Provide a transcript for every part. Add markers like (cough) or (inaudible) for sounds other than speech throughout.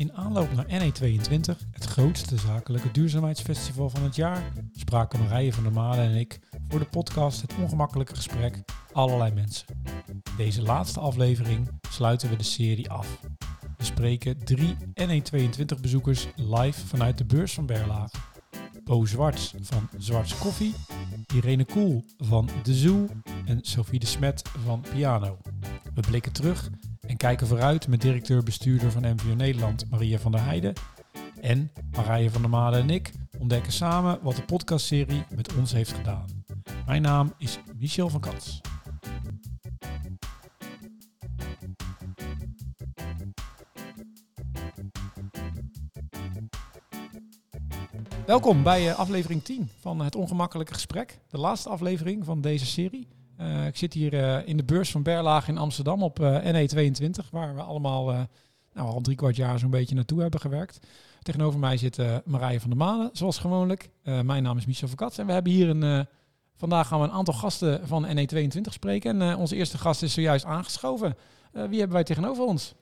In aanloop naar NE22, het grootste zakelijke duurzaamheidsfestival van het jaar, spraken Marije van der Made en ik voor de podcast Het Ongemakkelijke Gesprek allerlei mensen. Deze laatste aflevering sluiten we de serie af. We spreken drie NE22 bezoekers live vanuit de beurs van Berlage. Bo Zwarts van Zwarts Koffie, Irene Koel van De Zoo en Sophie de Smet van Piano. We blikken terug kijken vooruit met directeur-bestuurder van MVO Nederland Maria van der Heijden. En Marije van der Made en ik ontdekken samen wat de podcastserie met ons heeft gedaan. Mijn naam is Michel van Kats. Welkom bij uh, aflevering 10 van Het Ongemakkelijke Gesprek. De laatste aflevering van deze serie. Uh, ik zit hier uh, in de beurs van Berlage in Amsterdam op NE22, waar we allemaal nou, al drie kwart jaar zo'n beetje naartoe hebben gewerkt. Tegenover mij zit Marije van der Malen, zoals gewoonlijk. mijn naam is Michel Verkats en we hebben hier een... vandaag gaan we een aantal gasten van NE22 spreken. En onze eerste gast is zojuist aangeschoven. wie hebben wij tegenover ons?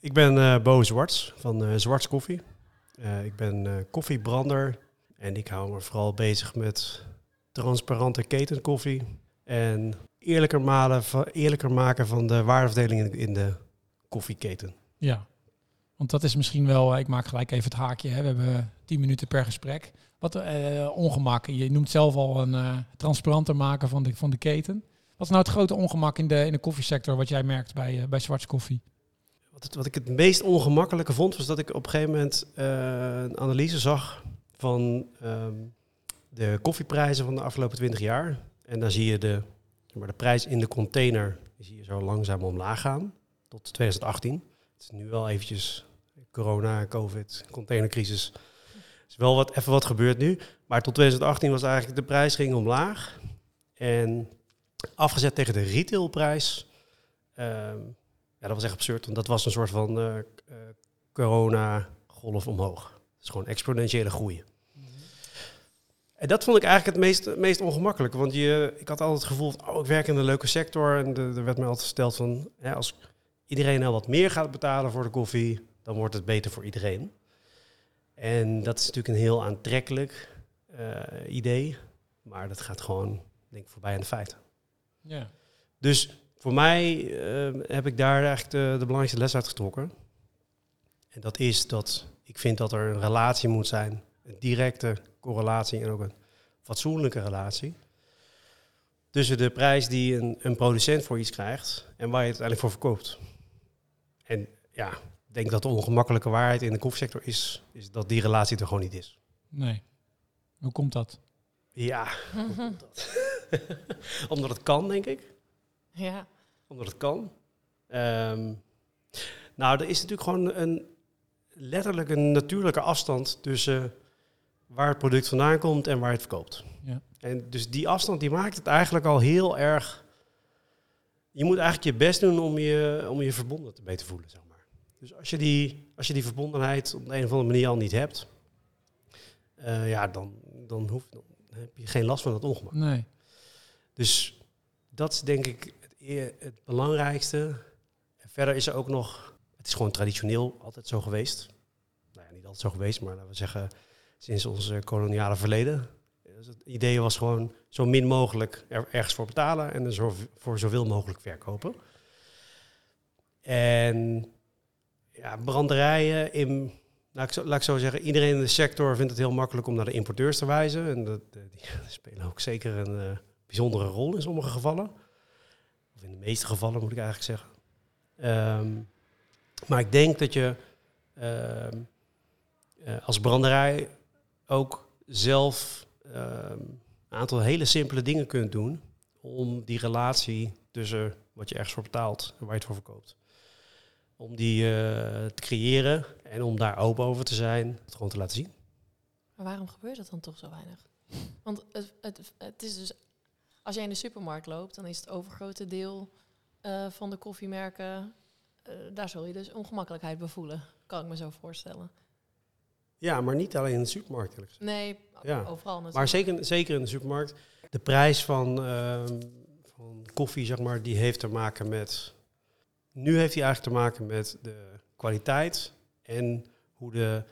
Ik ben Bo Zwarts van Zwarts Koffie. Ik ben koffiebrander en ik hou me vooral bezig met transparante ketenkoffie en eerlijker, malen, eerlijker maken van de waardeverdeling in de koffieketen. Ja, want dat is misschien wel, eh, ik maak gelijk even het haakje, hè. we hebben tien minuten per gesprek. Wat uh, ongemak, je noemt zelf al een uh, transparanter maken van de, van de keten. Wat is nou het grote ongemak in de, in de koffiesector wat jij merkt bij, uh, bij Zwarts Koffie? Wat, wat ik het meest ongemakkelijke vond, was dat ik op een gegeven moment een analyse zag van um, de koffieprijzen van de afgelopen 20 jaar. En dan zie je de, maar de prijs in de container zie je zo langzaam omlaag gaan tot 2018. Het is nu wel eventjes corona, covid, containercrisis. Er is wel wat, even wat gebeurd nu. Maar tot 2018 was eigenlijk de prijs ging omlaag. En afgezet tegen de retailprijs... Um, ja, dat was echt absurd. Want dat was een soort van uh, uh, corona-golf omhoog. Het is gewoon exponentiële groei. En dat vond ik eigenlijk het meest, meest ongemakkelijke. Want je, ik had altijd het gevoel, van, oh, ik werk in een leuke sector. En er werd me altijd gesteld van, als iedereen nou wat meer gaat betalen voor de koffie, dan wordt het beter voor iedereen. En dat is natuurlijk een heel aantrekkelijk uh, idee. Maar dat gaat gewoon, denk ik, voorbij aan de feiten. Ja. Dus voor mij uh, heb ik daar eigenlijk de, de, belangrijkste les uit getrokken. En dat is dat ik vind dat er een relatie moet zijn, een directe correlatie en ook een fatsoenlijke relatie. Tussen de prijs die een, een producent voor iets krijgt en waar je het uiteindelijk voor verkoopt. En ja, ik denk dat de ongemakkelijke waarheid in de koffiesector is, is dat die relatie er gewoon niet is. Nee. Hoe komt dat? Ja, hoe komt (laughs) dat? (laughs) Omdat het kan, denk ik. Ja. Omdat het kan. Um, nou, er is natuurlijk gewoon een letterlijk een natuurlijke afstand tussen waar het product vandaan komt en waar het verkoopt. Ja. En dus die afstand die maakt het eigenlijk al heel erg. Je moet eigenlijk je best doen om je, om je verbonden te beter voelen, zeg maar. Dus als je die, als je die verbondenheid op de een of andere manier al niet hebt, uh, ja, dan, dan, hoef, dan heb je geen last van dat ongemak. Nee. Dus dat is denk ik het, het belangrijkste. En verder is er ook nog, het is gewoon traditioneel altijd zo geweest. Nou ja, niet altijd zo geweest, maar laten we zeggen sinds ons koloniale verleden. Dus het idee was gewoon zo min mogelijk er ergens voor betalen en er zo, voor zoveel mogelijk verkopen. En ja, branderijen in, nou, ik zo, laat ik zo zeggen, iedereen in de sector vindt het heel makkelijk om naar de importeurs te wijzen. En dat, die (laughs) spelen ook zeker een uh, bijzondere rol in sommige gevallen. Of in de meeste gevallen moet ik eigenlijk zeggen. Um, maar ik denk dat je uh, uh, als branderij ook zelf uh, een aantal hele simpele dingen kunt doen om die relatie tussen wat je ergens voor betaalt en waar je het voor verkoopt. Om die te creëren en om daar open over te zijn, het gewoon te laten zien. Maar waarom gebeurt dat dan toch zo weinig? Want het, het, het is dus als jij in de supermarkt loopt, dan is het overgrote deel uh, van de koffiemerken, uh, daar zul je dus ongemakkelijkheid bevoelen, kan ik me zo voorstellen. Ja, maar niet alleen in de supermarkt. Nee, ja. overal natuurlijk. Maar zeker, zeker in de supermarkt. De prijs van, uh, van koffie, zeg maar, die heeft te maken met... Nu heeft hij eigenlijk te maken met de kwaliteit en hoe de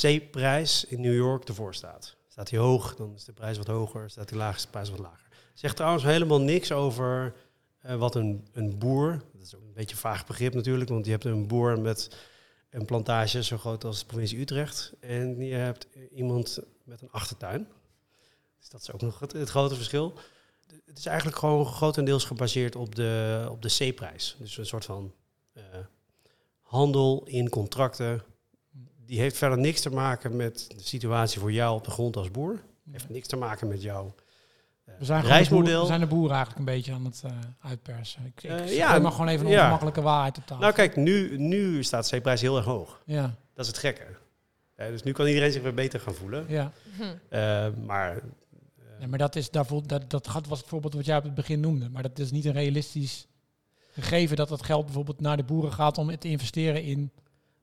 C-prijs in New York ervoor staat. Staat hij hoog, dan is de prijs wat hoger. Staat hij laag, is de prijs wat lager. Zegt trouwens helemaal niks over eh, wat een, een boer, dat is ook een beetje een vaag begrip natuurlijk, want je hebt een boer met een plantage zo groot als de provincie Utrecht en je hebt iemand met een achtertuin. Dus dat is ook nog het, het grote verschil. Het is eigenlijk gewoon grotendeels gebaseerd op de, op de C-prijs. Dus een soort van eh, handel in contracten. Die heeft verder niks te maken met de situatie voor jou op de grond als boer. Heeft niks te maken met jouw eh, We zijn, boer- reismodel. we zijn de boeren eigenlijk een beetje aan het eh, uitpersen. Ik, ik Eh, zeg ja, maar gewoon even een ja. ongemakkelijke waarheid op tafel. Nou kijk, nu, nu staat de C-prijs heel erg hoog. Ja, Dat is het gekke. Dus nu kan iedereen zich weer beter gaan voelen. ja. Hm. Eh, maar Nee, maar dat, is, daarvoor, dat, dat gaat- was het voorbeeld wat jij op het begin noemde. Maar dat is niet een realistisch gegeven dat dat geld bijvoorbeeld naar de boeren gaat om het te investeren in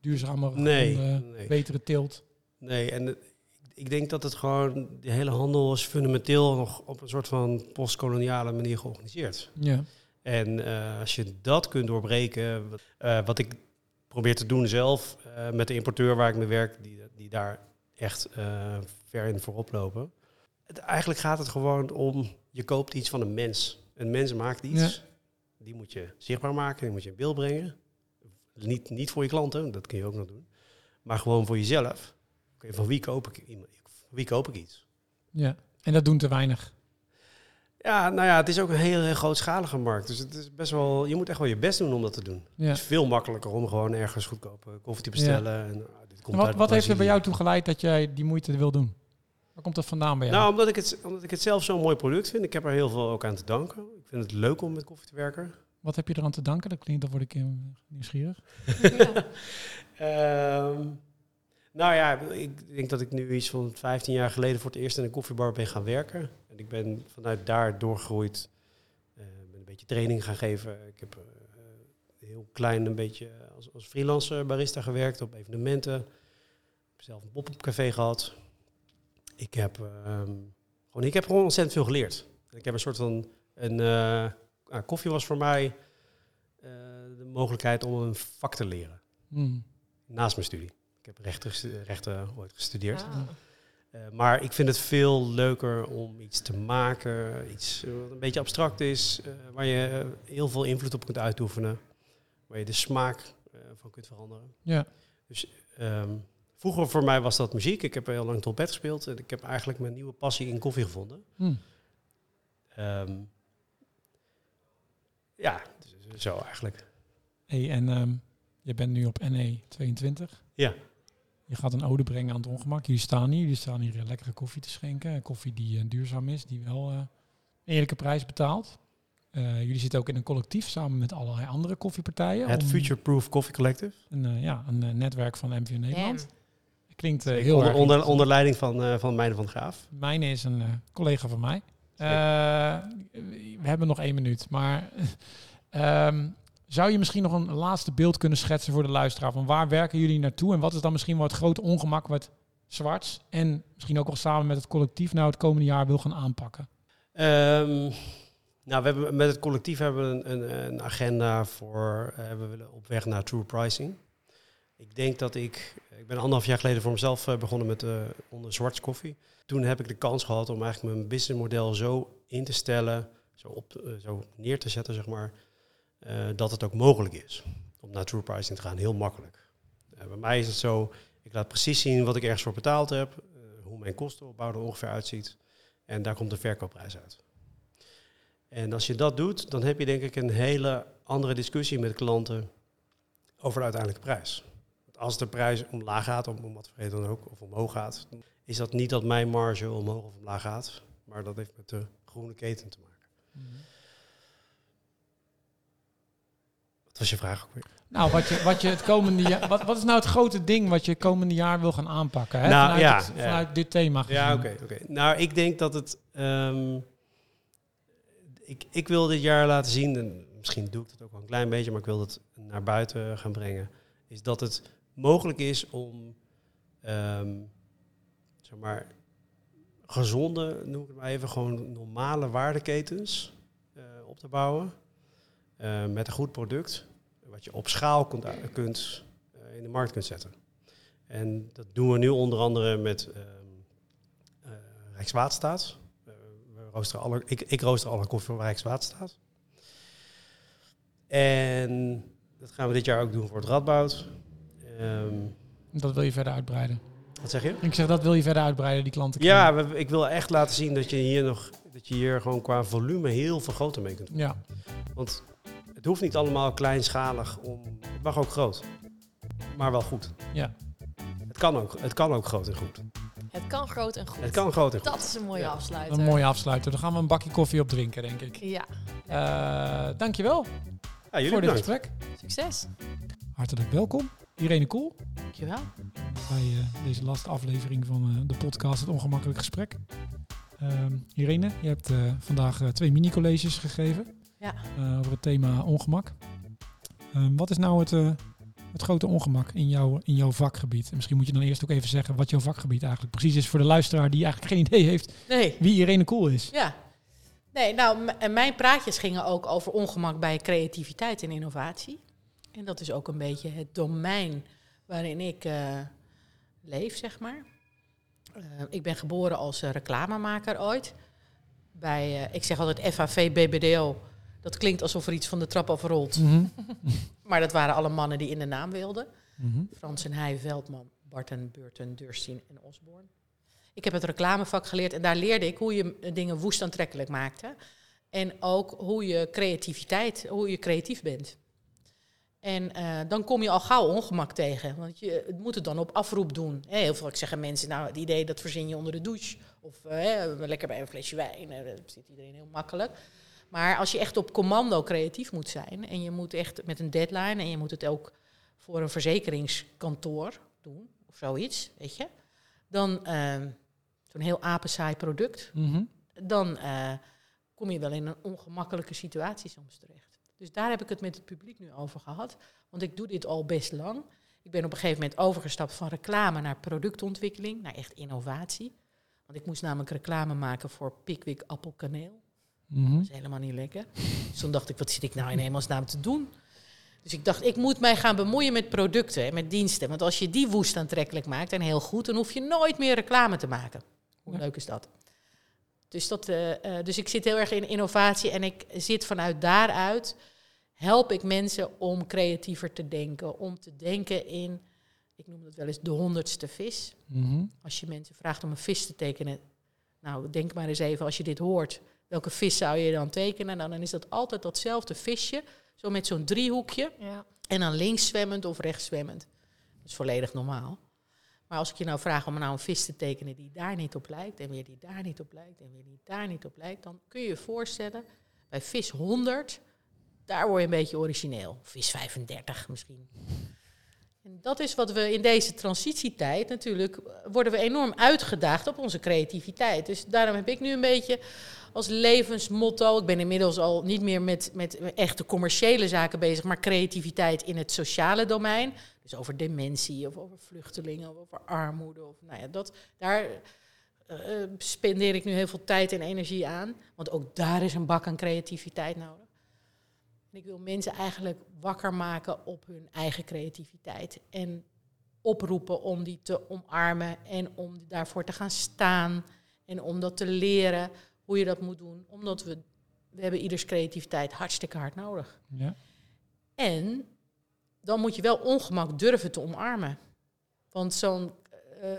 duurzamere, Nee, gronden, nee. betere teelt. Nee, en ik denk dat het gewoon, de hele handel is fundamenteel nog op een soort van postkoloniale manier georganiseerd. Ja. En eh, als je dat kunt doorbreken, wat, eh, wat ik probeer te doen zelf eh, met de importeur waar ik mee werk, die, die daar echt ver in voorop lopen. Het, eigenlijk gaat het gewoon om, je koopt iets van een mens. Een mens maakt iets, die moet je zichtbaar maken, die moet je in beeld brengen. Niet, niet voor je klanten, dat kun je ook nog doen. Maar gewoon voor jezelf. Oké, van wie koop ik, wie koop ik iets? ja. En dat doen te weinig. Ja, nou ja, het is ook een heel, heel grootschalige markt. Dus het is best wel, je moet echt wel je best doen om dat te doen. Ja. Het is veel makkelijker om gewoon ergens goedkope koffie te bestellen. En, nou, dit komt En wat wat heeft er bij jou toe geleid dat jij die moeite wil doen? Waar komt dat vandaan bij jou? Nou, omdat ik, het, omdat ik het zelf zo'n mooi product vind. Ik heb er heel veel ook aan te danken. Ik vind het leuk om met koffie te werken. wat heb je eraan te danken? Dat klinkt, dan word ik eh, nieuwsgierig. (laughs) Ja. (laughs) Nou ja, ik denk dat ik nu iets van 15 jaar geleden voor het eerst in een koffiebar ben gaan werken. En ik ben vanuit daar doorgegroeid. Eh, ben een beetje training gaan geven. Ik heb eh, heel klein een beetje als, als freelance barista gewerkt op evenementen. Ik heb zelf een pop-up café gehad. Ik heb, ehm, gewoon, ik heb gewoon ontzettend veel geleerd. Ik heb een soort van... Een, eh, nou, koffie was voor mij de mogelijkheid om een vak te leren Hmm. naast mijn studie. Ik heb rechten, ooit gestudeerd. Ah. Eh, maar ik vind het veel leuker om iets te maken, iets eh, wat een beetje abstract is, eh, waar je heel veel invloed op kunt uitoefenen, waar je de smaak eh, van kunt veranderen. Ja. Ehm, vroeger voor mij was dat muziek. Ik heb heel lang trompet gespeeld en ik heb eigenlijk mijn nieuwe passie in koffie gevonden. Hmm. Ehm, ja, dus zo eigenlijk. Hey, en ehm, je bent nu op NE 22. Ja. Je gaat een ode brengen aan het ongemak. Jullie staan hier. Jullie staan hier eh, lekkere koffie te schenken. Koffie die eh, duurzaam is, die wel eh, een eerlijke prijs betaalt. Eh, jullie zitten ook in een collectief samen met allerlei andere koffiepartijen. Het Future Proof Coffee Collective. Een, eh, ja, een eh, netwerk van MVO Nederland. Damn. Klinkt eh, heel onder, erg onder, onder leiding van, eh van Meijnen van de Graaf. Mijne is een eh, collega van mij. Eh, we hebben nog één minuut, maar (laughs) ehm, zou je misschien nog een laatste beeld kunnen schetsen voor de luisteraar van waar werken jullie naartoe en wat is dan misschien het grote ongemak wat Zwarts en misschien ook wel samen met het collectief nou het komende jaar wil gaan aanpakken? Ehm, nou, we hebben met het collectief hebben we een, een, agenda voor. eh, we willen op weg naar true pricing. Ik denk dat ik. Ik ben anderhalf jaar geleden voor mezelf eh, begonnen met eh onder Zwarts koffie. Toen heb ik de kans gehad om eigenlijk mijn businessmodel zo in te stellen, zo, op, zo neer te zetten, zeg maar, eh, dat het ook mogelijk is om naar true pricing te gaan. Heel makkelijk. Eh, bij mij is het zo, ik laat precies zien wat ik ergens voor betaald heb, eh, hoe mijn kostenopbouw er ongeveer uitziet. En daar komt de verkoopprijs uit. En als je dat doet, dan heb je denk ik een hele andere discussie met klanten over de uiteindelijke prijs. Als de prijs omlaag gaat, om, wat voor dan ook, of omhoog gaat, is dat niet dat mijn marge omhoog of omlaag gaat, maar dat heeft met de groene keten te maken. Wat was je vraag ook weer? Nou, wat je, wat je het komende jaar, wat, wat is nou het grote ding wat je komende jaar wil gaan aanpakken? Hè? Nou, vanuit, ja, het- ja. vanuit dit thema. Ja, gezien. oké. oké. Nou, ik denk dat het. ehm, ik, ik wil dit jaar laten zien, en misschien doe ik dat ook wel een klein beetje, maar ik wil het naar buiten gaan brengen. Is dat het mogelijk is om. ehm, zeg maar. gezonde, noem ik het maar even, gewoon normale waardeketens eh, op te bouwen. Eh, met een goed product. Wat je op schaal kunt, kunt eh, in de markt kunt zetten. En dat doen we nu onder andere met ehm, eh, Rijkswaterstaat. We roosteren alle, ik, ik rooster alle koffie van Rijkswaterstaat. En dat gaan we dit jaar ook doen voor het Radboud. Ehm, Dat wil je verder uitbreiden. wat zeg je? Ik zeg, dat wil je verder uitbreiden, die klanten. Ja, we- ik wil echt laten zien dat je hier nog dat je hier gewoon qua volume heel veel groter mee kunt doen. Ja, Want hoeft niet allemaal kleinschalig om. Het mag ook groot. Maar wel goed. ja. Het kan ook, het kan ook groot en goed. Het kan groot en goed. Het kan groot en goed. Dat is een mooie Ja. afsluiter. Een mooie afsluiter. Daar gaan we een bakje koffie op drinken, denk ik. Ja, Eh dankjewel Ja, jullie voor dit gesprek. succes. Hartelijk welkom. Irene Kool Dankjewel. bij eh, deze laatste aflevering van eh, de podcast Het Ongemakkelijk Gesprek. Ehm, Irene, je hebt eh, vandaag eh, twee mini-colleges gegeven Ja. eh, over het thema ongemak. Ehm, wat is nou het, eh, het grote ongemak in, jouw in jouw vakgebied? En misschien moet je dan eerst ook even zeggen wat jouw vakgebied eigenlijk precies is voor de luisteraar die eigenlijk (laughs) geen idee heeft Nee, wie Irene Kool is. ja. Nee, nou, mijn praatjes gingen ook over ongemak bij creativiteit en innovatie. En dat is ook een beetje het domein waarin ik eh, leef, zeg maar. Ik ben geboren als reclamemaker ooit. Bij, ik zeg altijd FAV BBDO. Dat klinkt alsof er iets van de trap afrolt. Mhm. (laughs) Maar dat waren alle mannen die in de naam wilden. Mhm. Frans en Heij, Veldman, Barton, Burton, Durstin en Osborne. Ik heb het reclamevak geleerd en daar leerde ik hoe je eh, dingen woest aantrekkelijk maakte. En ook hoe je creativiteit, hoe je creatief bent. En eh, dan kom je al gauw ongemak tegen, want je het moet het dan op afroep doen. Heel vaak zeggen mensen, nou, het idee dat verzin je onder de douche. Of eh, lekker bij een flesje wijn, dat zit iedereen heel makkelijk. Maar als je echt op commando creatief moet zijn en je moet echt met een deadline en je moet het ook voor een verzekeringskantoor doen of zoiets, weet je, dan eh, zo'n heel apensaai product, Mhm. dan eh, kom je wel in een ongemakkelijke situatie soms terecht. Dus daar heb ik het met het publiek nu over gehad, want ik doe dit al best lang. Ik ben op een gegeven moment overgestapt van reclame naar productontwikkeling, naar echt innovatie. Want ik moest namelijk reclame maken voor Pickwick appelkaneel. Mhm. Dat is helemaal niet lekker. Dus toen dacht ik, wat zit ik nou in hemelsnaam te doen? Dus ik dacht, ik moet mij gaan bemoeien met producten en met diensten. Want als je die woest aantrekkelijk maakt en heel goed, dan hoef je nooit meer reclame te maken. Hoe Ja. leuk is dat? Dus, dat eh, eh, dus ik zit heel erg in innovatie en ik zit vanuit daaruit, help ik mensen om creatiever te denken. Om te denken in, ik noem het wel eens de honderdste vis. Mhm. Als je mensen vraagt om een vis te tekenen, nou denk maar eens even als je dit hoort, welke vis zou je dan tekenen? Nou, dan is dat altijd datzelfde visje, zo met zo'n driehoekje Ja. en dan links zwemmend of rechts zwemmend. Dat is volledig normaal. Maar als ik je nou vraag om nou een vis te tekenen die daar niet op lijkt, en weer die daar niet op lijkt, en weer die daar niet op lijkt, dan kun je je voorstellen, bij vis 100, daar word je een beetje origineel. Vis 35 misschien. En dat is wat we in deze transitietijd natuurlijk, worden we enorm uitgedaagd op onze creativiteit. Dus daarom heb ik nu een beetje als levensmotto, ik ben inmiddels al niet meer met, met echte commerciële zaken bezig, maar creativiteit in het sociale domein. Dus over dementie of over vluchtelingen of over armoede. Of, nou ja, dat, daar eh, eh, spendeer ik nu heel veel tijd en energie aan. Want ook daar is een bak aan creativiteit nodig. En ik wil mensen eigenlijk wakker maken op hun eigen creativiteit. En oproepen om die te omarmen en om daarvoor te gaan staan. En om dat te leren, hoe je dat moet doen. Omdat we, we hebben ieders creativiteit hartstikke hard nodig. Ja. En dan moet je wel ongemak durven te omarmen. Want zo'n. eh,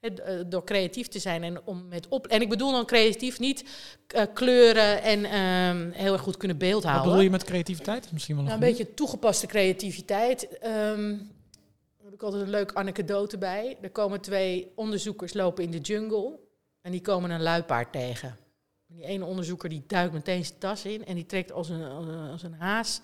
het, eh, door creatief te zijn en om met op. En ik bedoel dan creatief niet eh, kleuren en ehm, heel erg goed kunnen Wat beeldhouden. bedoel je met creativiteit? Misschien wel een Nou, een beetje toegepaste creativiteit. Daar heb ik altijd een leuk anekdote bij. Er komen twee onderzoekers lopen in de jungle en die komen een luipaard tegen. Die ene onderzoeker die duikt meteen zijn tas in en die trekt als een, als een, haas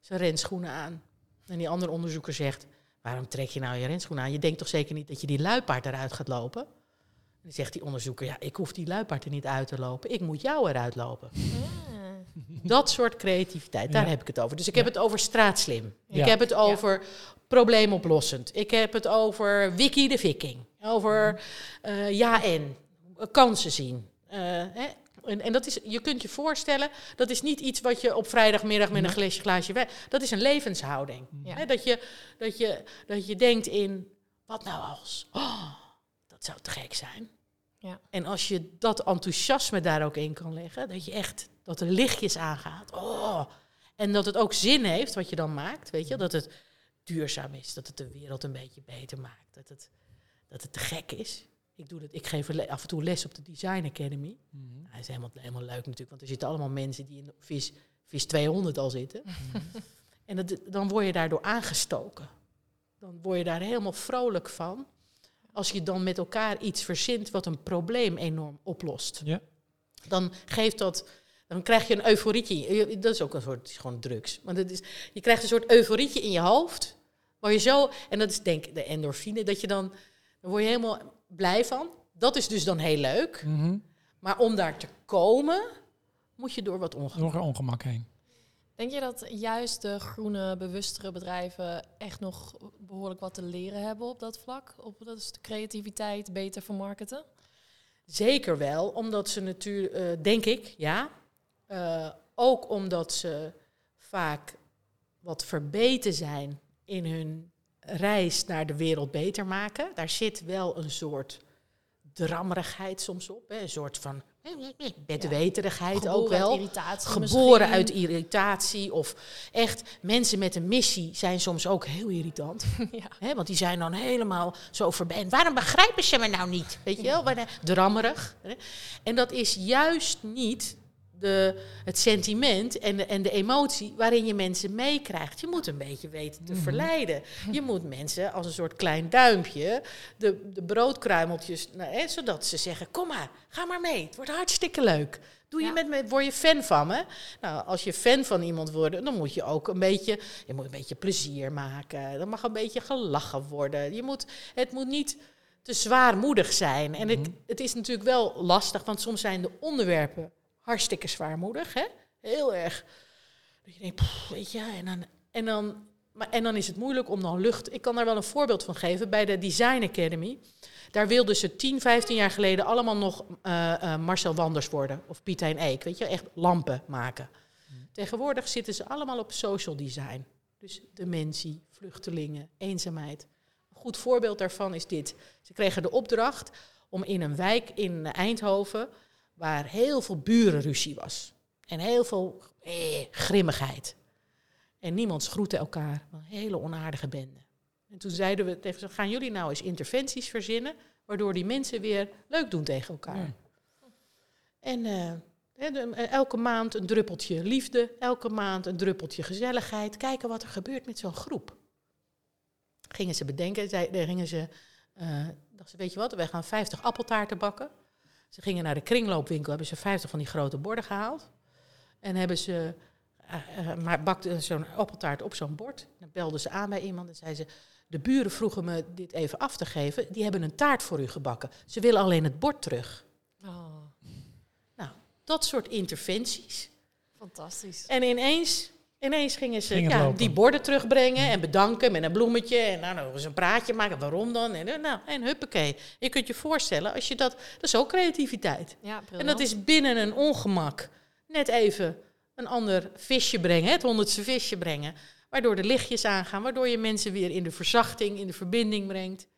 zijn renschoenen aan. En die andere onderzoeker zegt, waarom trek je nou je renschoenen aan? Je denkt toch zeker niet dat je die luipaard eruit gaat lopen? En dan zegt die onderzoeker, ja, ik hoef die luipaard er niet uit te lopen. Ik moet jou eruit lopen. Dat soort creativiteit, daar Ja. heb ik het over. Dus ik heb het over straatslim. Ik heb het over probleemoplossend. Ik heb het over Wiki de Viking. Over eh, ja en, kansen zien. Eh, hè? En, en dat is, je kunt je voorstellen, dat is niet iets wat je op vrijdagmiddag met een glaasje, glaasje wijn... Dat is een levenshouding. Ja. Hè, dat, je, dat, je, dat je denkt in, wat nou als? Oh, dat zou te gek zijn. Ja. En als je dat enthousiasme daar ook in kan leggen, dat je echt, dat er lichtjes aangaat. Oh, en dat het ook zin heeft wat je dan maakt, weet je, dat het duurzaam is, dat het de wereld een beetje beter maakt, dat het, dat het te gek is. Ik, doe dat, ik geef af en toe les op de Design Academy. Mhm. Nou, dat is helemaal, helemaal leuk natuurlijk, want er zitten allemaal mensen die in vis, vis 200 al zitten. (laughs) en dat, dan word je daardoor aangestoken. Dan word je daar helemaal vrolijk van. Als je dan met elkaar iets verzint wat een probleem enorm oplost. Ja. Dan geeft dat. Dan krijg je een euforietje. Je- Dat is ook een soort het is gewoon drugs. Maar dat is, je krijgt een soort euforietje in je hoofd. Waar je zo. En dat is denk ik de endorfine. Dat je dan. Dan word je helemaal blij van. Dat is dus dan heel leuk. Mhm. Maar om daar te komen. Moet je door wat ongemak. Door een ongemak heen. Denk je dat juist de groene, bewustere bedrijven echt nog behoorlijk wat te leren hebben op dat vlak? Op dat is de creativiteit beter vermarkten? Zeker wel, omdat ze natuurlijk, denk ik, ja. Eh, ook omdat ze vaak wat verbeten zijn in hun reis naar de wereld beter maken. Daar zit wel een soort drammerigheid soms op. Hè? Een soort van bedweterigheid ook Geboren uit wel. irritatie Geboren misschien. uit irritatie. Of echt, mensen met een missie zijn soms ook heel irritant. (laughs) ja. Hè, want die zijn dan helemaal zo verbend. Waarom begrijpen ze me nou niet? Weet je wel? Drammerig. Hè? En dat is juist niet de, het sentiment en de, en de emotie waarin je mensen meekrijgt. Je moet een beetje weten te Mhm. verleiden. Je moet mensen als een soort klein duimpje de, de broodkruimeltjes, nou, hè, zodat ze zeggen: Kom maar, ga maar mee. Het wordt hartstikke leuk. Doe je Ja. met me, word je fan van me? Nou, als je fan van iemand wordt, dan moet je ook een beetje, je moet een beetje plezier maken. Er mag een beetje gelachen worden. Je moet, het moet niet te zwaarmoedig zijn. En ik, Mhm. het is natuurlijk wel lastig, want soms zijn de onderwerpen hartstikke zwaarmoedig. Hè? Heel erg. Dat je denkt, pff, weet je, en dan, en, dan, maar, en dan is het moeilijk om dan lucht. Ik kan daar wel een voorbeeld van geven. Bij de Design Academy. Daar wilden ze 10, 15 jaar geleden allemaal nog eh, eh, Marcel Wanders worden. Of Piet Hein Eek. Weet je, echt lampen maken. Tegenwoordig zitten ze allemaal op social design. Dus dementie, vluchtelingen, eenzaamheid. Een goed voorbeeld daarvan is dit. Ze kregen de opdracht om in een wijk in Eindhoven, waar heel veel burenruzie was. En heel veel eh, grimmigheid. En niemand groette elkaar. Een hele onaardige bende. En toen zeiden we tegen ze, gaan jullie nou eens interventies verzinnen, waardoor die mensen weer leuk doen tegen elkaar. Ja. En eh, eh, elke maand een druppeltje liefde, elke maand een druppeltje gezelligheid. Kijken wat er gebeurt met zo'n groep. Gingen ze bedenken, zei, eh, gingen ze, dachten ze, weet je wat, wij gaan 50 appeltaarten bakken. Ze gingen naar de kringloopwinkel, hebben ze 50 van die grote borden gehaald. En hebben ze, eh, eh, maar bakten zo'n appeltaart op zo'n bord. Dan belden ze aan bij iemand en zeiden ze, de buren vroegen me dit even af te geven. Die hebben een taart voor u gebakken. Ze willen alleen het bord terug. Oh, Dat soort interventies. fantastisch. En ineens, ineens gingen ze Ging ja, die borden terugbrengen en bedanken met een bloemetje. En nou, nog eens een praatje maken. Waarom dan? En, eh, nou, en huppakee. Je kunt je voorstellen, als je dat, dat is ook creativiteit. Ja, En dat is binnen een ongemak net even een ander visje brengen, het honderdste visje brengen. Waardoor de lichtjes aangaan, waardoor je mensen weer in de verzachting, in de verbinding brengt.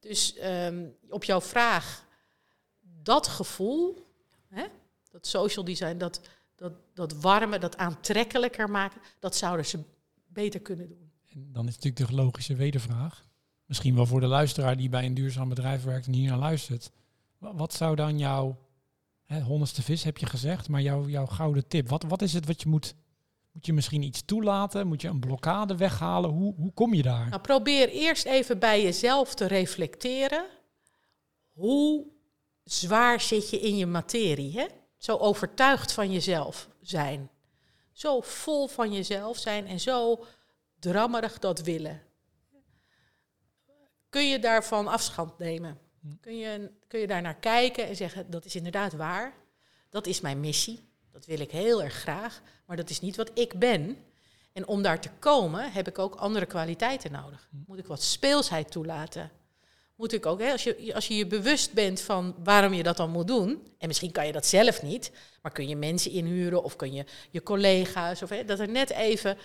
Dus ehm, op jouw vraag, dat gevoel, hè, dat social design, dat, dat, dat warme, dat aantrekkelijker maken, dat zouden ze beter kunnen doen. En dan is natuurlijk de logische wedervraag. Misschien wel voor de luisteraar die bij een duurzaam bedrijf werkt en hier naar luistert. Wa- Wat zou dan jouw hè, honderdste vis, heb je gezegd, maar jouw, jouw gouden tip? Wat, wat is het wat je moet... Moet je misschien iets toelaten? Moet je een blokkade weghalen? Hoe, hoe kom je daar? Nou, probeer eerst even bij jezelf te reflecteren. Hoe zwaar zit je in je materie? Hè? Zo overtuigd van jezelf zijn. Zo vol van jezelf zijn en zo drammerig dat willen. Kun je daarvan afstand nemen? Kun je, kun je daar naar kijken en zeggen, dat is inderdaad waar. Dat is mijn missie. Dat wil ik heel erg graag. Maar dat is niet wat ik ben. En om daar te komen heb ik ook andere kwaliteiten nodig. Moet ik wat speelsheid toelaten? Moet ik ook, hè, als, je, als je je bewust bent van waarom je dat dan moet doen, en misschien kan je dat zelf niet, maar kun je mensen inhuren of kun je je collega's, of hè, dat er net even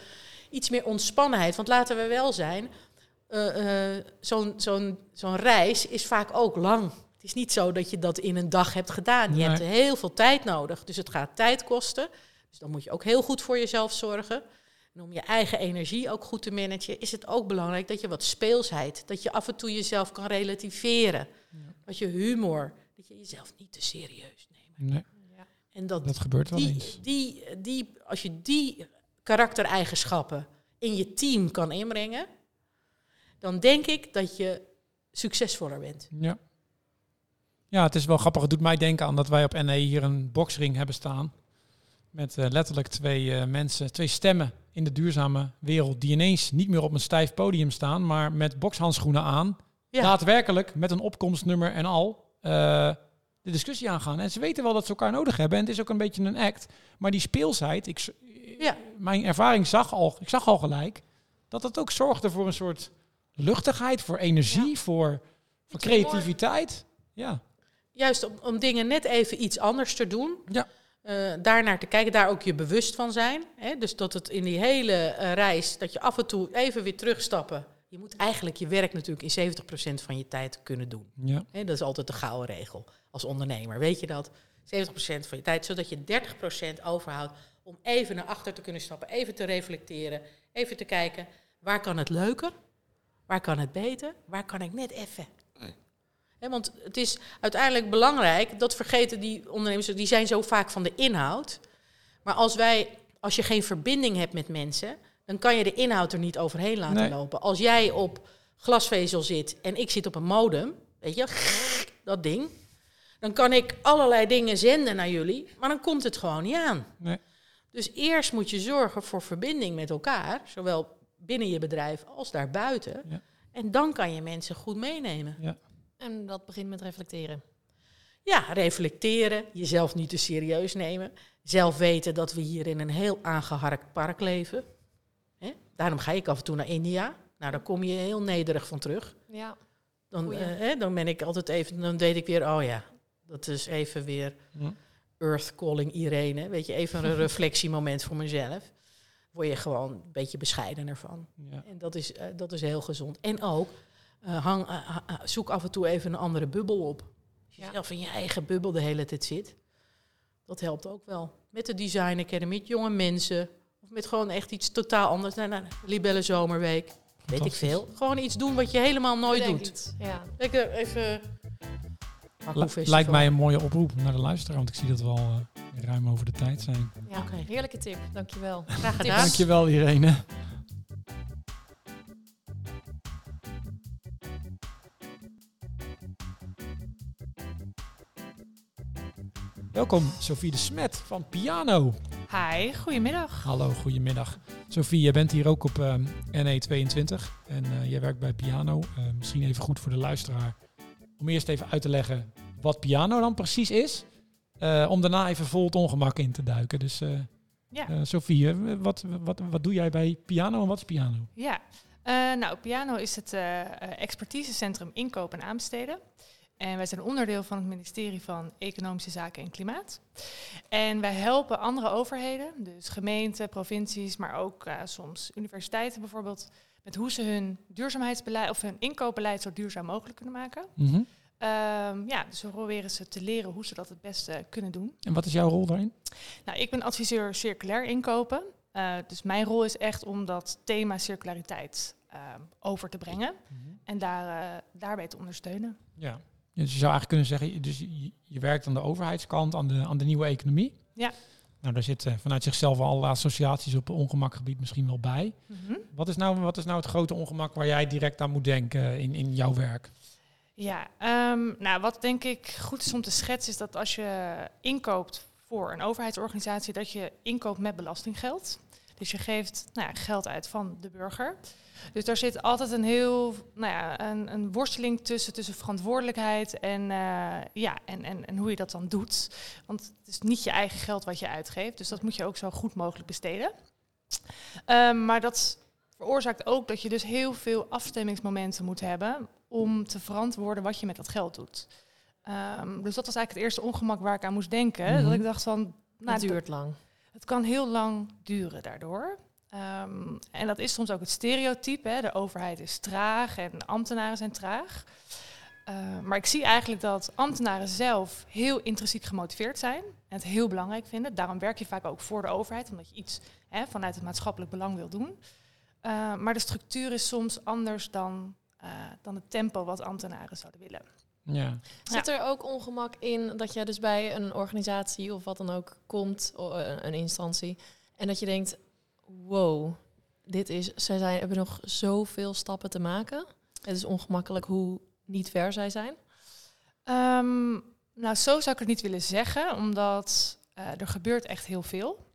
iets meer ontspannenheid, want laten we wel zijn, eh, eh, zo'n zo'n zo'n reis is vaak ook lang. Het is niet zo dat je dat in een dag hebt gedaan. Je Nee. hebt heel veel tijd nodig, dus het gaat tijd kosten. Dus dan moet je ook heel goed voor jezelf zorgen. En om je eigen energie ook goed te managen, is het ook belangrijk dat je wat speelsheid, dat je af en toe jezelf kan relativeren. Dat je humor, dat je jezelf niet te serieus neemt. Nee, En dat, dat gebeurt wel die, eens. die, die, als je die karaktereigenschappen in je team kan inbrengen, dan denk ik dat je succesvoller bent. Ja. Ja, het is wel grappig. Het doet mij denken aan dat wij op NE hier een boksring hebben staan. Met eh, letterlijk twee eh, mensen, twee stemmen in de duurzame wereld. Die ineens niet meer op een stijf podium staan, maar met bokshandschoenen aan. Ja. Daadwerkelijk met een opkomstnummer en al. eh, de discussie aangaan. En ze weten wel dat ze elkaar nodig hebben. En het is ook een beetje een act. Maar die speelsheid, ik, Ja. mijn ervaring zag al, ik zag al gelijk, dat het ook zorgde voor een soort luchtigheid, voor energie, voor, voor creativiteit. Ja. Juist om, om dingen net even iets anders te doen. Ja. Eh, daarnaar te kijken, daar ook je bewust van zijn. Hè? Dus dat het in die hele eh, reis, dat je af en toe even weer terugstappen. Je moet eigenlijk je werk natuurlijk in 70% van je tijd kunnen doen. Ja. Hè, dat is altijd de gouden regel als ondernemer. Weet je dat? 70% van je tijd, zodat je 30% overhoudt om even naar achter te kunnen stappen, even te reflecteren, even te kijken waar kan het leuker, waar kan het beter, waar kan ik net even. Want het is uiteindelijk belangrijk, dat vergeten die ondernemers, die zijn zo vaak van de inhoud. Maar als wij, als je geen verbinding hebt met mensen, dan kan je de inhoud er niet overheen laten Nee. lopen. Als jij op glasvezel zit en ik zit op een modem, weet je, dat ding, dan kan ik allerlei dingen zenden naar jullie, maar dan komt het gewoon niet aan. Nee. Dus eerst moet je zorgen voor verbinding met elkaar, zowel binnen je bedrijf als daarbuiten. Ja. En dan kan je mensen goed meenemen. Ja. En dat begint met reflecteren. Ja, reflecteren, jezelf niet te serieus nemen. Zelf weten dat we hier in een heel aangeharkt park leven. Hè? Daarom ga ik af en toe naar India. Nou, daar kom je heel nederig van terug. Ja, Dan, eh, hè, dan ben ik altijd even, dan weet ik weer, oh ja, dat is even weer Ja. Earth Calling Irene. Weet je, even een (laughs) reflectiemoment voor mezelf. Word je gewoon een beetje bescheidener van. Ja. En dat is, eh, dat is heel gezond. En ook, eh, hang, eh, ha- zoek af en toe even een andere bubbel op. Als je Ja. zelf in je eigen bubbel de hele tijd zit. Dat helpt ook wel. Met de Design Academy, met jonge mensen. Of met gewoon echt iets totaal anders. Nou, nou, Libelle Zomerweek. Weet ik veel. Gewoon iets doen wat je helemaal nooit doet. iets. Ja. Lekker even... Lijkt mij een mooie oproep naar de luisteraar, want ik zie dat we al eh, ruim over de tijd zijn. ja. Oké. Heerlijke tip, dankjewel. (laughs) Graag gedaan. Dankjewel Irene. Welkom Sophie de Smet van Piano. Hi, goedemiddag. Hallo, goedemiddag. Sophie, jij bent hier ook op ehm, NE22 en eh, jij werkt bij Piano. Eh, misschien even goed voor de luisteraar om eerst even uit te leggen wat Piano dan precies is. eh, om daarna even vol het ongemak in te duiken. Dus Ja, Sophie, wat, wat, wat doe jij bij Piano en wat is Piano? ja. Nou, Piano is het expertisecentrum inkoop en aanbesteden. En wij zijn onderdeel van het ministerie van Economische Zaken en Klimaat. En wij helpen andere overheden, dus gemeenten, provincies, maar ook eh, soms universiteiten bijvoorbeeld, met hoe ze hun duurzaamheidsbeleid of hun inkoopbeleid zo duurzaam mogelijk kunnen maken. Mhm. Ehm, ja, dus we proberen ze te leren hoe ze dat het beste kunnen doen. En wat is jouw rol daarin? Nou, ik ben adviseur circulair inkopen. Eh, dus mijn rol is echt om dat thema circulariteit eh, over te brengen en daar, eh, daarbij te ondersteunen. Ja. Dus je zou eigenlijk kunnen zeggen, dus je, je werkt aan de overheidskant, aan de, aan de nieuwe economie. Ja. Nou, daar zitten vanuit zichzelf al associaties op ongemakgebied misschien wel bij. Wat is, nou, wat is nou het grote ongemak waar jij direct aan moet denken in, in jouw werk? Ja, ehm, nou wat denk ik goed is om te schetsen is dat als je inkoopt voor een overheidsorganisatie, dat je inkoopt met belastinggeld. Dus je geeft nou ja, geld uit van de burger. Dus daar zit altijd een heel, nou ja, een, een worsteling tussen, tussen verantwoordelijkheid en, eh, ja, en, en, en hoe je dat dan doet. Want het is niet je eigen geld wat je uitgeeft, dus dat moet je ook zo goed mogelijk besteden. Ehm, maar dat veroorzaakt ook dat je dus heel veel afstemmingsmomenten moet hebben om te verantwoorden wat je met dat geld doet. Ehm, dus dat was eigenlijk het eerste ongemak waar ik aan moest denken. Mhm. Dat ik dacht van, nou, het duurt lang. het kan heel lang duren daardoor. Ehm, en dat is soms ook het stereotype. Hè? De overheid is traag en ambtenaren zijn traag. Eh, maar ik zie eigenlijk dat ambtenaren zelf heel intrinsiek gemotiveerd zijn. En het heel belangrijk vinden. Daarom werk je vaak ook voor de overheid, omdat je iets hè, vanuit het maatschappelijk belang wil doen. Eh, maar de structuur is soms anders dan, eh, dan het tempo wat ambtenaren zouden willen. Ja. Zit er ook ongemak in dat je dus bij een organisatie of wat dan ook komt, eh, een instantie, en dat je denkt, wow, dit is, zij zijn, hebben nog zoveel stappen te maken. Het is ongemakkelijk hoe niet ver zij zijn. Ehm, nou, zo zou ik het niet willen zeggen, omdat eh, er gebeurt echt heel veel.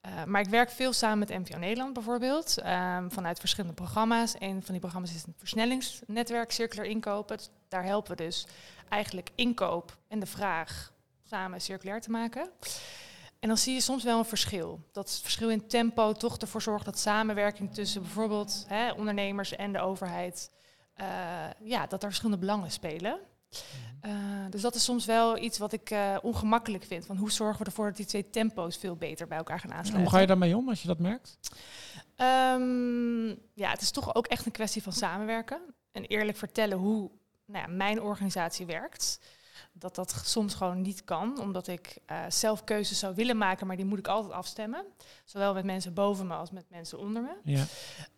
Eh, maar ik werk veel samen met NPO Nederland bijvoorbeeld, ehm, vanuit verschillende programma's. Een van die programma's is een versnellingsnetwerk Circulair Inkopen. Dus Daar helpen we dus eigenlijk inkoop en de vraag samen circulair te maken. En dan zie je soms wel een verschil. Dat het verschil in tempo toch ervoor zorgt dat samenwerking tussen bijvoorbeeld hè, ondernemers en de overheid, eh, ja, dat er verschillende belangen spelen. Uh, dus dat is soms wel iets wat ik uh, ongemakkelijk vind. Van hoe zorgen we ervoor dat die twee tempo's veel beter bij elkaar gaan aansluiten? Hoe ga je daarmee om als je dat merkt? Um, ja, het is toch ook echt een kwestie van samenwerken. En eerlijk vertellen hoe nou ja, mijn organisatie werkt. Dat dat soms gewoon niet kan, omdat ik uh, zelf keuzes zou willen maken, maar die moet ik altijd afstemmen. Zowel met mensen boven me als met mensen onder me.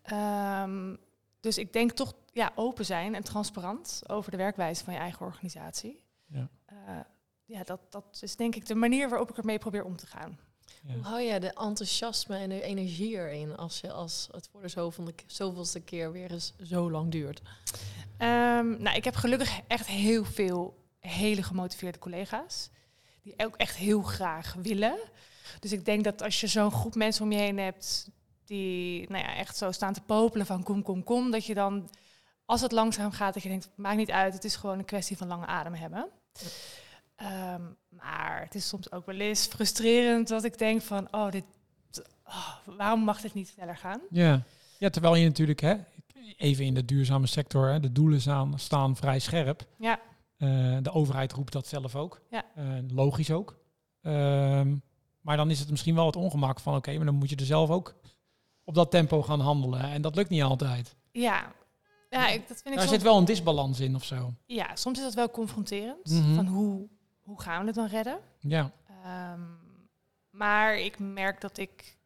Ja. Um, dus ik denk toch ja, open zijn en transparant over de werkwijze van je eigen organisatie. Ja, uh, ja dat, dat is denk ik de manier waarop ik ermee probeer om te gaan. Ja. Hoe hou je de enthousiasme en de energie erin als, je, als het voor de zoveelste, zoveelste keer weer eens zo lang duurt? Um, nou, ik heb gelukkig echt heel veel hele gemotiveerde collega's. Die ook echt heel graag willen. Dus ik denk dat als je zo'n groep mensen om je heen hebt die nou ja, echt zo staan te popelen van kom, kom, kom, dat je dan, als het langzaam gaat, dat je denkt, maakt niet uit, het is gewoon een kwestie van lange adem hebben. Um, maar het is soms ook wel eens frustrerend dat ik denk van, oh, dit, oh, waarom mag dit niet sneller gaan? Ja. ja, terwijl je natuurlijk, hè, even in de duurzame sector, hè, de doelen staan, staan vrij scherp. Ja. Uh, de overheid roept dat zelf ook. Ja. Uh, logisch ook. Um, maar dan is het misschien wel het ongemak van, oké, okay, maar dan moet je er zelf ook op dat tempo gaan handelen. En dat lukt niet altijd. Ja, ja ik, dat vind ik Daar soms... zit wel een disbalans in of zo. Ja, soms is dat wel confronterend. Mhm. Van hoe, hoe gaan we het dan redden? Ja. Um, maar ik merk dat ik...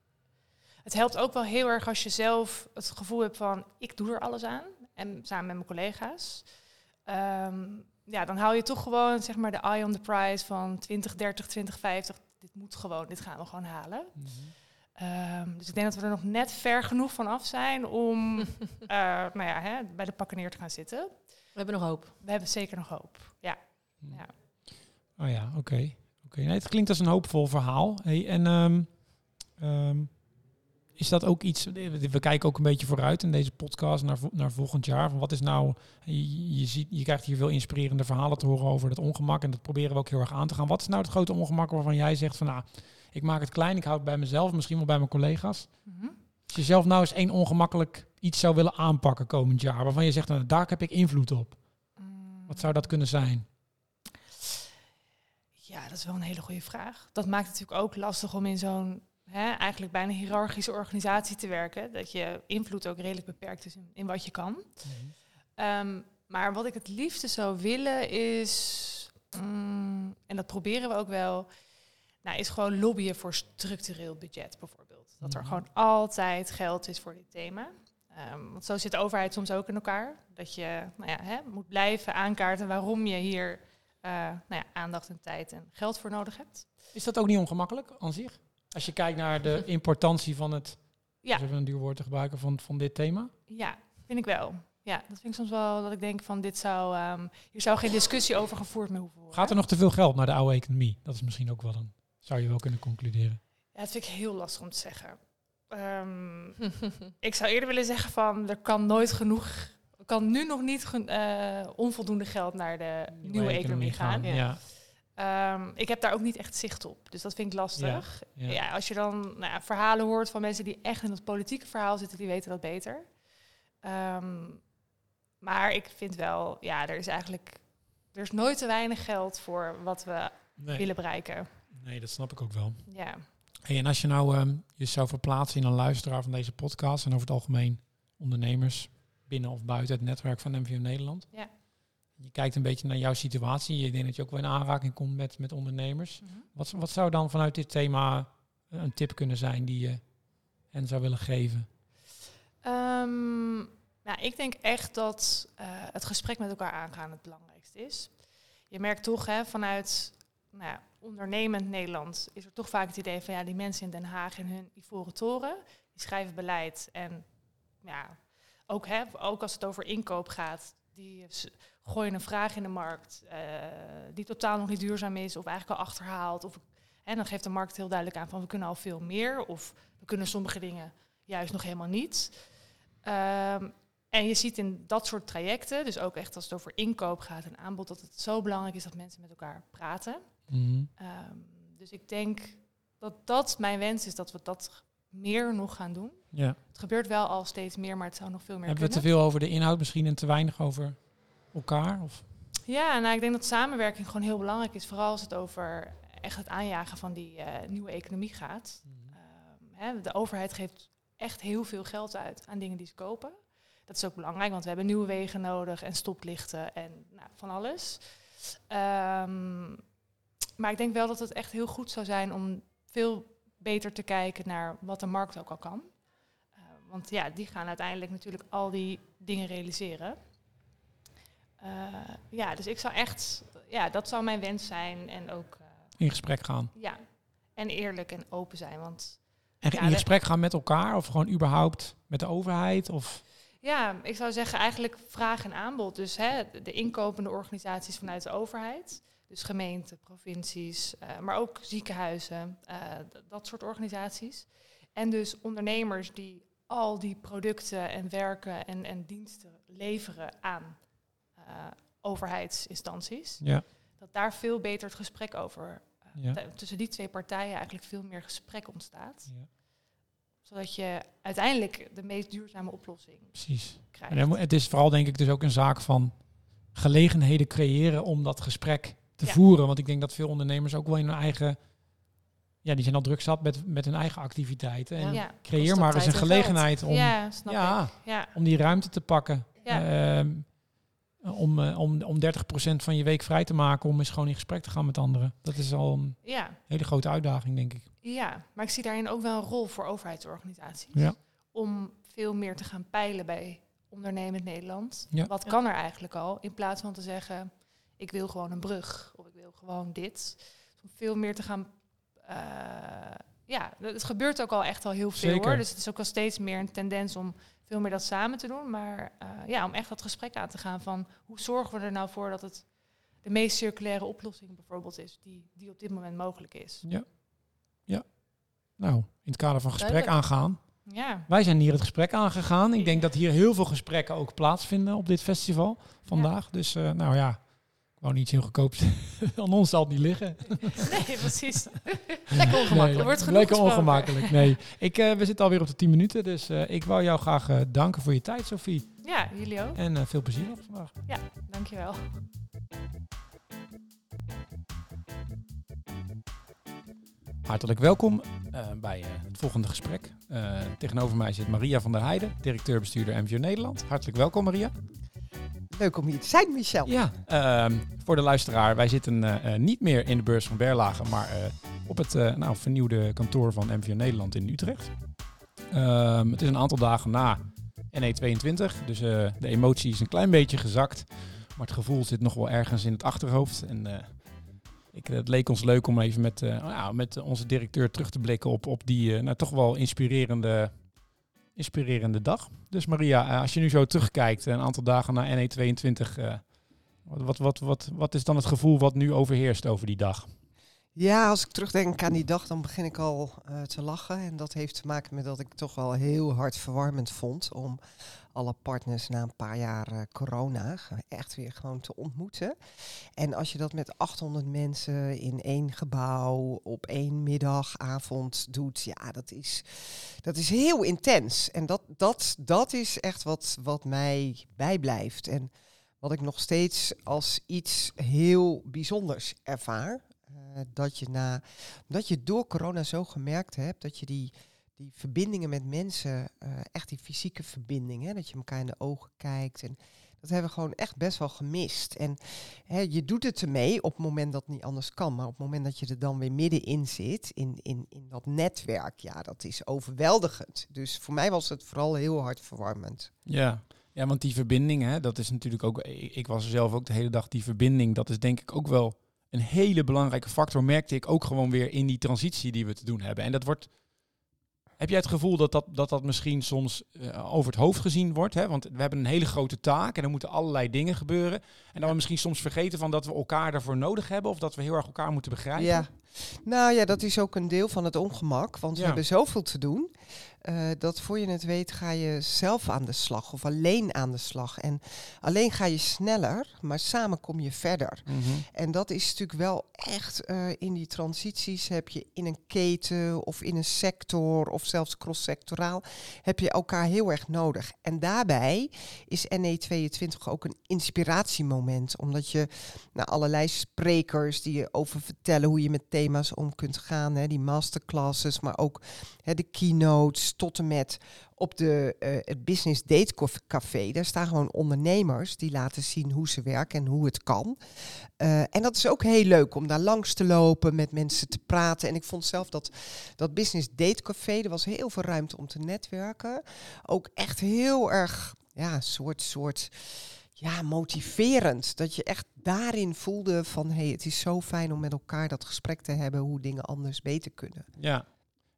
Het helpt ook wel heel erg als je zelf het gevoel hebt van... ik doe er alles aan. En samen met mijn collega's. Um, ja, dan hou je toch gewoon zeg maar de eye on the prize van 2030, 2050. Dit moet gewoon, dit gaan we gewoon halen. Mhm. Um, dus ik denk dat we er nog net ver genoeg van af zijn om uh, (laughs) nou ja, hè, bij de pakken neer te gaan zitten. We hebben nog hoop. We hebben zeker nog hoop. Ja. Mhm. ja. Oh ja, oké. Okay. Okay. Nee, het klinkt als een hoopvol verhaal. Hey, en um, um, is dat ook iets... We kijken ook een beetje vooruit in deze podcast naar, naar volgend jaar. Van wat is nou... Je, je, ziet, je krijgt hier veel inspirerende verhalen te horen over dat ongemak. En dat proberen we ook heel erg aan te gaan. Wat is nou het grote ongemak waarvan jij zegt van... Nou, ik maak het klein, ik hou het bij mezelf, misschien wel bij mijn collega's. Mm -hmm. Als je zelf nou eens één ongemakkelijk iets zou willen aanpakken komend jaar... waarvan je zegt, nou, daar heb ik invloed op. Mm. Wat zou dat kunnen zijn? Ja, dat is wel een hele goede vraag. Dat maakt het natuurlijk ook lastig om in zo'n hè, eigenlijk bijna hiërarchische organisatie te werken. Dat je invloed ook redelijk beperkt is in, in wat je kan. Mm -hmm. um, maar wat ik het liefste zou willen is, mm, en dat proberen we ook wel, nou, is gewoon lobbyen voor structureel budget bijvoorbeeld. Dat er Mhm. gewoon altijd geld is voor dit thema. Um, want zo zit de overheid soms ook in elkaar. Dat je nou ja, hè, moet blijven aankaarten waarom je hier uh, nou ja, aandacht en tijd en geld voor nodig hebt. Is dat ook niet ongemakkelijk aan zich? Als je kijkt naar de importantie van het, ja. even een duur woord te gebruiken, van, van dit thema? Ja, vind ik wel. Ja, dat vind ik soms wel dat ik denk van dit zou, um, hier zou geen discussie over gevoerd meer hoeven worden. Gaat er nog te veel geld naar de oude economie? Dat is misschien ook wel een, zou je wel kunnen concluderen. Ja, dat vind ik heel lastig om te zeggen. Um, (laughs) ik zou eerder willen zeggen van er kan nooit genoeg, er kan nu nog niet uh, onvoldoende geld naar de nieuwe, nieuwe economie, economie gaan. gaan. Ja. Um, ik heb daar ook niet echt zicht op, dus dat vind ik lastig. Ja, ja. ja als je dan nou ja, verhalen hoort van mensen die echt in het politieke verhaal zitten, die weten dat beter. Um, maar ik vind wel, ja, er is eigenlijk, er is nooit te weinig geld voor wat we Nee, willen bereiken. nee, dat snap ik ook wel. Ja. Hey, en als je nou ehm, je zou verplaatsen in een luisteraar van deze podcast en over het algemeen ondernemers binnen of buiten het netwerk van MVO Nederland. Ja. Je kijkt een beetje naar jouw situatie. Je denkt dat je ook wel in aanraking komt met, met ondernemers. Mhm. Wat, wat zou dan vanuit dit thema een tip kunnen zijn die je hen zou willen geven? Ehm, nou, ik denk echt dat eh, het gesprek met elkaar aangaan het belangrijkste is. Je merkt toch hè, vanuit nou ja, ondernemend Nederland is er toch vaak het idee van ja, die mensen in Den Haag in hun ivoren toren, die schrijven beleid en ja, ook, hè, ook als het over inkoop gaat, die gooien een vraag in de markt eh, die totaal nog niet duurzaam is of eigenlijk al achterhaalt. Of, en dan geeft de markt heel duidelijk aan van we kunnen al veel meer of we kunnen sommige dingen juist nog helemaal niet. Ehm, en je ziet in dat soort trajecten, dus ook echt als het over inkoop gaat en aanbod, dat het zo belangrijk is dat mensen met elkaar praten. Mhm. Ehm, dus ik denk dat dat mijn wens is, dat we dat meer nog gaan doen. Ja. Het gebeurt wel al steeds meer, maar het zou nog veel meer Hebben we te veel over de inhoud misschien en te weinig over elkaar? Of? Ja, nou, ik denk dat samenwerking gewoon heel belangrijk is. Vooral als het over echt het aanjagen van die eh, nieuwe economie gaat. Ehm, hè, de overheid geeft echt heel veel geld uit aan dingen die ze kopen. Dat is ook belangrijk, want we hebben nieuwe wegen nodig en stoplichten en nou, van alles. Ehm, maar ik denk wel dat het echt heel goed zou zijn om veel beter te kijken naar wat de markt ook al kan. Eh, want ja, die gaan uiteindelijk natuurlijk al die dingen realiseren. Eh, ja, dus ik zou echt, ja, dat zou mijn wens zijn en ook, eh, In gesprek gaan. ja, en eerlijk en open zijn. Want En Ja, in gesprek gaan met elkaar of gewoon überhaupt met de overheid? Of Ja, ik zou zeggen eigenlijk vraag en aanbod. Dus hè, de inkopende organisaties vanuit de overheid. Dus gemeenten, provincies, eh, maar ook ziekenhuizen, dat soort organisaties. En dus ondernemers die al die producten en werken en, en diensten leveren aan overheidsinstanties. ja. Dat daar veel beter het gesprek over, eh, Ja. tussen die twee partijen eigenlijk veel meer gesprek ontstaat. ja, Zodat je uiteindelijk de meest duurzame oplossing precies. krijgt. En het is vooral denk ik dus ook een zaak van gelegenheden creëren om dat gesprek te Ja. voeren. Want ik denk dat veel ondernemers ook wel in hun eigen... Ja, die zijn al druk zat met, met hun eigen activiteiten. En Ja. creëer maar eens een gelegenheid om, ja, snap ja, ik. Ja, om die ruimte te pakken. ja. Ehm, om, eh, om, om 30% van je week vrij te maken om eens gewoon in gesprek te gaan met anderen. Dat is al een ja, hele grote uitdaging, denk ik. ja, maar ik zie daarin ook wel een rol voor overheidsorganisaties. Ja. Om veel meer te gaan peilen bij ondernemend Nederland. Ja. Wat kan er eigenlijk al? In plaats van te zeggen, ik wil gewoon een brug of ik wil gewoon dit. Om veel meer te gaan... eh, ja, het gebeurt ook al echt al heel veel Zeker. hoor. Dus het is ook al steeds meer een tendens om veel meer dat samen te doen. Maar eh, ja, om echt dat gesprek aan te gaan van hoe zorgen we er nou voor dat het de meest circulaire oplossing bijvoorbeeld is die, die op dit moment mogelijk is. Ja. Ja. Nou, in het kader van gesprek Duidelijk. aangaan. Ja, Wij zijn hier het gesprek aangegaan. Ik denk dat hier heel veel gesprekken ook plaatsvinden op dit festival vandaag. Dus eh, nou ja, wou niet heel goedkoop. (laughs) Aan ons zal het niet liggen. nee, precies. (laughs) Lekker ongemakkelijk. Wordt genoeg lekker ongemakkelijk. Nee, ik, eh, we zitten alweer op de 10 minuten. Dus eh, ik wou jou graag eh, danken voor je tijd, Sophie. Ja, jullie ook. En veel plezier nog vandaag. Dankjewel. Hartelijk welkom bij het volgende gesprek. Tegenover mij zit Maria van der Heijden, directeur-bestuurder MVO Nederland. Hartelijk welkom, Maria. Leuk om hier te zijn, Michel. Ja, ehm, voor de luisteraar, wij zitten eh, eh, niet meer in de beurs van Berlage, maar eh, op het nou, vernieuwde kantoor van MVO Nederland in Utrecht. Ehm, het is een aantal dagen na NE22, dus de emotie is een klein beetje gezakt, maar het gevoel zit nog wel ergens in het achterhoofd. En ik, het leek ons leuk om even met, nou, met onze directeur terug te blikken op, op die nou, toch wel inspirerende, inspirerende dag. Dus Maria, eh, als je nu zo terugkijkt, een aantal dagen na NE22, eh, wat, wat, wat, wat, is dan het gevoel wat nu overheerst over die dag? Ja, als ik terugdenk aan die dag, dan begin ik al eh, te lachen. En dat heeft te maken met dat ik het toch wel heel hard verwarmend vond om alle partners na een paar jaar eh, corona echt weer gewoon te ontmoeten. En als je dat met 800 mensen in één gebouw op één middagavond doet, ja, dat is, dat is heel intens. En dat, dat, dat is echt wat, wat mij bijblijft. En wat ik nog steeds als iets heel bijzonders ervaar. Uh, dat, je na, dat je door corona zo gemerkt hebt dat je die, die verbindingen met mensen, uh, echt die fysieke verbindingen, dat je elkaar in de ogen kijkt. En dat hebben we gewoon echt best wel gemist. En hè, je doet het ermee op het moment dat het niet anders kan. Maar op het moment dat je er dan weer middenin zit, in, in, in dat netwerk, ja, dat is overweldigend. Dus voor mij was het vooral heel hard verwarmend. Ja, ja want die verbinding, hè, dat is natuurlijk ook, ik was zelf ook de hele dag, die verbinding, dat is denk ik ook wel een hele belangrijke factor, merkte ik ook gewoon weer in die transitie die we te doen hebben. En dat wordt. Heb jij het gevoel dat dat, dat, dat misschien soms uh, over het hoofd gezien wordt? Hè? Want we hebben een hele grote taak en er moeten allerlei dingen gebeuren. En dan we misschien soms vergeten van dat we elkaar daarvoor nodig hebben of dat we heel erg elkaar moeten begrijpen. Ja. Nou ja, dat is ook een deel van het ongemak, want Ja. we hebben zoveel te doen. eh, dat voor je het weet ga je zelf aan de slag of alleen aan de slag. En alleen ga je sneller, maar samen kom je verder. Mhm. En dat is natuurlijk wel echt eh, in die transities heb je in een keten of in een sector of zelfs cross-sectoraal heb je elkaar heel erg nodig. En daarbij is NE22 ook een inspiratiemoment, omdat je naar allerlei sprekers die je over vertellen hoe je met thema's om kunt gaan, hè, die masterclasses, maar ook hè, de keynotes tot en met op de, eh, het Business Date Café. Daar staan gewoon ondernemers die laten zien hoe ze werken en hoe het kan. Eh, en dat is ook heel leuk om daar langs te lopen, met mensen te praten. En ik vond zelf dat dat Business Date Café, er was heel veel ruimte om te netwerken. Ook echt heel erg, ja, soort, soort, ja, motiverend. Dat je echt daarin voelde van, hé, hey, het is zo fijn om met elkaar dat gesprek te hebben, hoe dingen anders beter kunnen. Ja.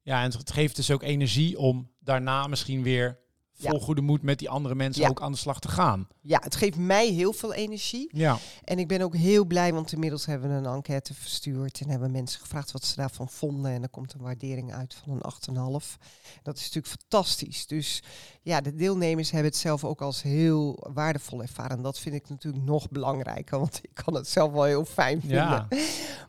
Ja, en het geeft dus ook energie om daarna misschien weer. Vol goede moed met die andere mensen ook aan de slag te gaan. Ja, het geeft mij heel veel energie. Ja, En ik ben ook heel blij, want inmiddels hebben we een enquête verstuurd en hebben mensen gevraagd wat ze daarvan vonden. En er komt een waardering uit van een 8,5. Dat is natuurlijk fantastisch. Dus ja, de deelnemers hebben het zelf ook als heel waardevol ervaren. En dat vind ik natuurlijk nog belangrijker, want ik kan het zelf wel heel fijn vinden. ja.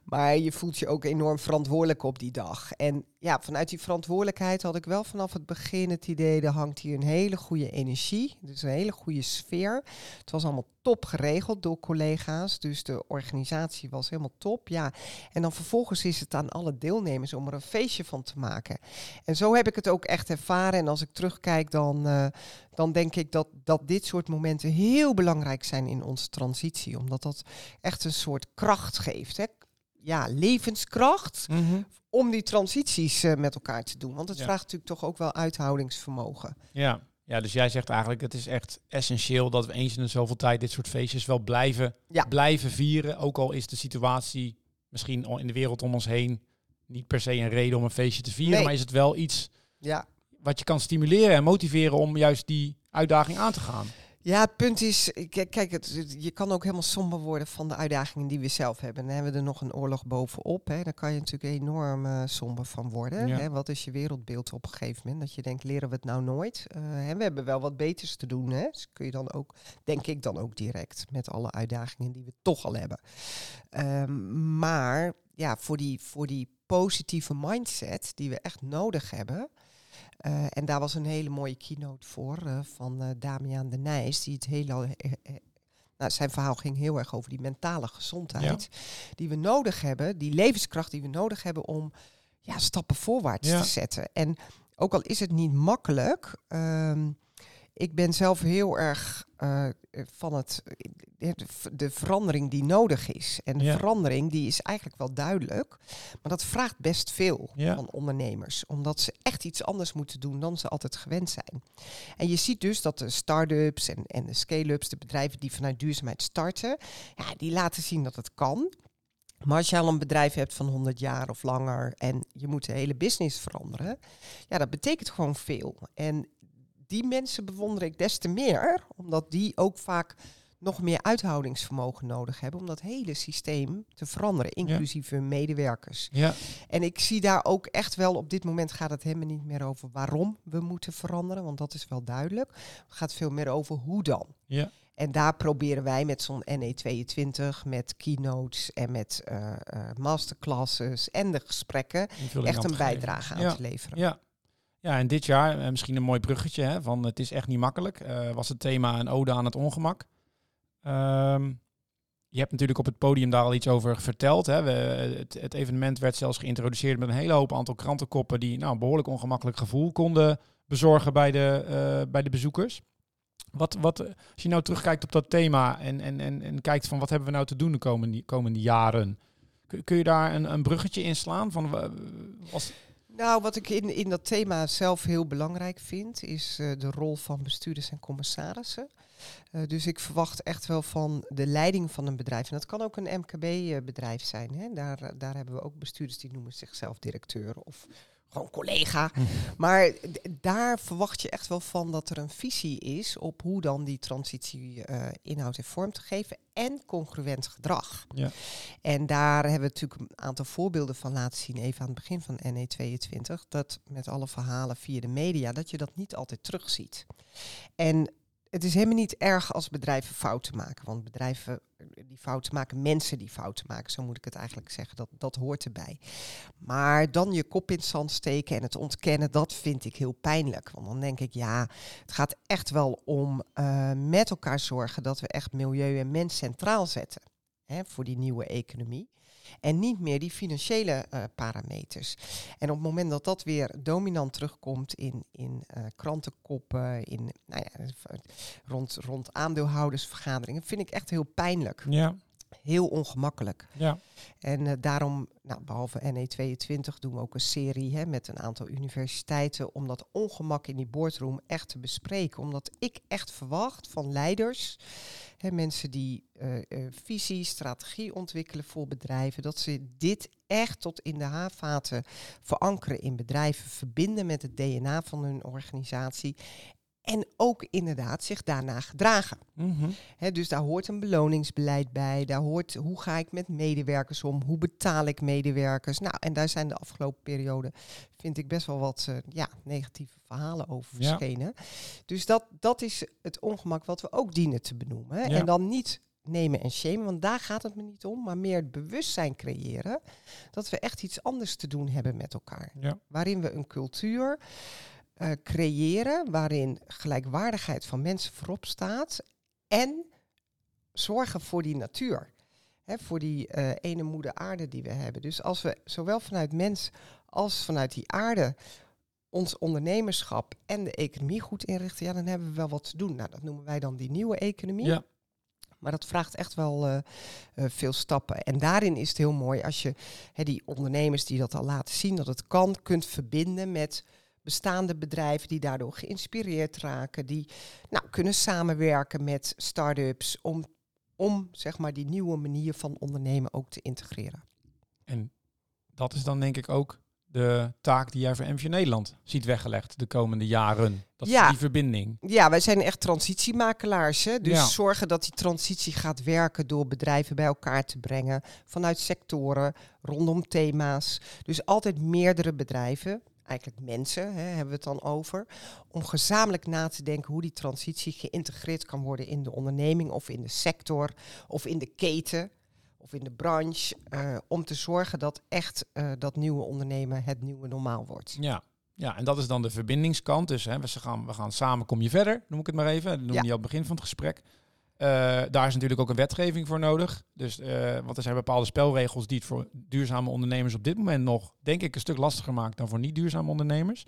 Maar je voelt je ook enorm verantwoordelijk op die dag. En ja, vanuit die verantwoordelijkheid had ik wel vanaf het begin het idee, er hangt hier een hele goede energie. Dus een hele goede sfeer. Het was allemaal top geregeld door collega's. Dus de organisatie was helemaal top. Ja. En dan vervolgens is het aan alle deelnemers om er een feestje van te maken. En zo heb ik het ook echt ervaren. En als ik terugkijk, dan, eh, dan denk ik dat, dat dit soort momenten heel belangrijk zijn in onze transitie. Omdat dat echt een soort kracht geeft. Hè? Ja, levenskracht Mhm. om die transities eh, met elkaar te doen. Want het Ja. vraagt natuurlijk toch ook wel uithoudingsvermogen. Ja. ja, dus jij zegt eigenlijk het is echt essentieel dat we eens in de zoveel tijd dit soort feestjes wel blijven, Ja. blijven vieren. Ook al is de situatie misschien al in de wereld om ons heen niet per se een reden om een feestje te vieren. Nee. Maar is het wel iets Ja. wat je kan stimuleren en motiveren om juist die uitdaging aan te gaan. Ja, het punt is, kijk, het, je kan ook helemaal somber worden van de uitdagingen die we zelf hebben. Dan hebben we er nog een oorlog bovenop. Hè. Daar kan je natuurlijk enorm eh, somber van worden. Ja. Hè. Wat is je wereldbeeld op een gegeven moment? Dat je denkt, leren we het nou nooit? Eh, hè, we hebben wel wat beters te doen. Hè. Dus kun je dan ook, denk ik dan ook direct, met alle uitdagingen die we toch al hebben. Ehm, maar ja, voor die, voor die positieve mindset die we echt nodig hebben. Eh, en daar was een hele mooie keynote voor eh, van eh, Damian de Nijs, die het heel. eh, nou, zijn verhaal ging heel erg over die mentale gezondheid. Die we nodig hebben, die levenskracht die we nodig hebben om ja, stappen voorwaarts Ja. te zetten. En ook al is het niet makkelijk, ehm, ik ben zelf heel erg eh, van het, eh, de, de verandering die nodig is. En de Ja. verandering die is eigenlijk wel duidelijk, maar dat vraagt best veel Ja. van ondernemers. Omdat ze echt iets anders moeten doen dan ze altijd gewend zijn. En je ziet dus dat de start-ups en, en de scale-ups, de bedrijven die vanuit duurzaamheid starten, ja, die laten zien dat het kan. Maar als je al een bedrijf hebt van 100 jaar of langer en je moet de hele business veranderen, ja, dat betekent gewoon veel. En die mensen bewonder ik des te meer, omdat die ook vaak nog meer uithoudingsvermogen nodig hebben om dat hele systeem te veranderen, inclusief hun medewerkers. Ja. En ik zie daar ook echt wel, op dit moment gaat het helemaal niet meer over waarom we moeten veranderen, want dat is wel duidelijk. Het gaat veel meer over hoe dan. Ja. En daar proberen wij met zo'n NE22, met keynotes en met eh, eh, masterclasses en de gesprekken echt een bijdrage aan Ja. te leveren. Ja. Ja, en dit jaar, eh, misschien een mooi bruggetje, hè, van het is echt niet makkelijk, eh, was het thema een ode aan het ongemak. Ehm, je hebt natuurlijk op het podium daar al iets over verteld. Hè. Het, het evenement werd zelfs geïntroduceerd met een hele hoop aantal krantenkoppen die nou, een behoorlijk ongemakkelijk gevoel konden bezorgen bij de, eh, bij de bezoekers. Wat, wat, als je nou terugkijkt op dat thema en, en, en, en kijkt van wat hebben we nou te doen de komende, komende jaren, kun, kun je daar een, een bruggetje in slaan? Van, wa- was, Nou, wat ik in, in dat thema zelf heel belangrijk vind, is eh, de rol van bestuurders en commissarissen. Eh, dus ik verwacht echt wel van de leiding van een bedrijf. En dat kan ook een MKB-bedrijf zijn. Hè? Daar, eh, daar hebben we ook bestuurders die noemen zichzelf directeur of gewoon collega. Maar d- daar verwacht je echt wel van dat er een visie is op hoe dan die transitie eh, inhoud en vorm te geven en congruent gedrag. Ja. En daar hebben we natuurlijk een aantal voorbeelden van laten zien, even aan het begin van NE22, dat met alle verhalen via de media, dat je dat niet altijd terugziet. En het is helemaal niet erg als bedrijven fouten maken, want bedrijven eh, die fouten maken, mensen die fouten maken, zo moet ik het eigenlijk zeggen, dat, dat hoort erbij. Maar dan je kop in het zand steken en het ontkennen, dat vind ik heel pijnlijk. Want dan denk ik, ja, het gaat echt wel om eh, met elkaar zorgen dat we echt milieu en mens centraal zetten hè, voor die nieuwe economie. En niet meer die financiële eh, parameters. En op het moment dat dat weer dominant terugkomt in, in eh, krantenkoppen, in, nou ja, rond, rond aandeelhoudersvergaderingen, vind ik echt heel pijnlijk. ja, Heel ongemakkelijk. ja. En eh, daarom, nou, behalve NE22, doen we ook een serie hè, met een aantal universiteiten om dat ongemak in die boardroom echt te bespreken. Omdat ik echt verwacht van leiders, hè, mensen die eh, visie, strategie ontwikkelen voor bedrijven, dat ze dit echt tot in de haarvaten verankeren in bedrijven, verbinden met het DNA van hun organisatie. En ook inderdaad zich daarna gedragen. Mhm. Dus daar hoort een beloningsbeleid bij. Daar hoort hoe ga ik met medewerkers om? Hoe betaal ik medewerkers? Nou, en daar zijn de afgelopen periode, vind ik best wel wat eh, ja, negatieve verhalen over Ja. verschenen. Dus dat, dat is het ongemak wat we ook dienen te benoemen. Ja. En dan niet nemen en shamen, want daar gaat het me niet om, maar meer het bewustzijn creëren dat we echt iets anders te doen hebben met elkaar Ja. waarin we een cultuur eh, creëren waarin gelijkwaardigheid van mensen voorop staat en zorgen voor die natuur. Hè, voor die eh, ene moeder aarde die we hebben. Dus als we zowel vanuit mens als vanuit die aarde ons ondernemerschap en de economie goed inrichten, ja, dan hebben we wel wat te doen. Nou, dat noemen wij dan die nieuwe economie. Ja. Maar dat vraagt echt wel eh, veel stappen. En daarin is het heel mooi als je die ondernemers die dat al laten zien dat het kan, kunt verbinden met bestaande bedrijven die daardoor geïnspireerd raken, die nou, kunnen samenwerken met start-ups om, om zeg maar die nieuwe manier van ondernemen ook te integreren. En dat is dan denk ik ook de taak die jij voor MVO Nederland ziet weggelegd de komende jaren. Dat Ja. is die verbinding. Ja, wij zijn echt transitiemakelaars. Hè? Dus Ja. zorgen dat die transitie gaat werken door bedrijven bij elkaar te brengen. Vanuit sectoren, rondom thema's. Dus altijd meerdere bedrijven, eigenlijk mensen hè, hebben we het dan over. Om gezamenlijk na te denken hoe die transitie geïntegreerd kan worden in de onderneming of in de sector of in de keten of in de branche. eh, om te zorgen dat echt eh, dat nieuwe ondernemen het nieuwe normaal wordt. Ja. Ja, en dat is dan de verbindingskant. Dus hè, we, gaan, we gaan samen, kom je verder, noem ik het maar even. Dat noem Ja. je al het begin van het gesprek. Eh, daar is natuurlijk ook een wetgeving voor nodig. Dus, eh, want er zijn bepaalde spelregels die het voor duurzame ondernemers op dit moment nog, denk ik, een stuk lastiger maakt dan voor niet duurzame ondernemers.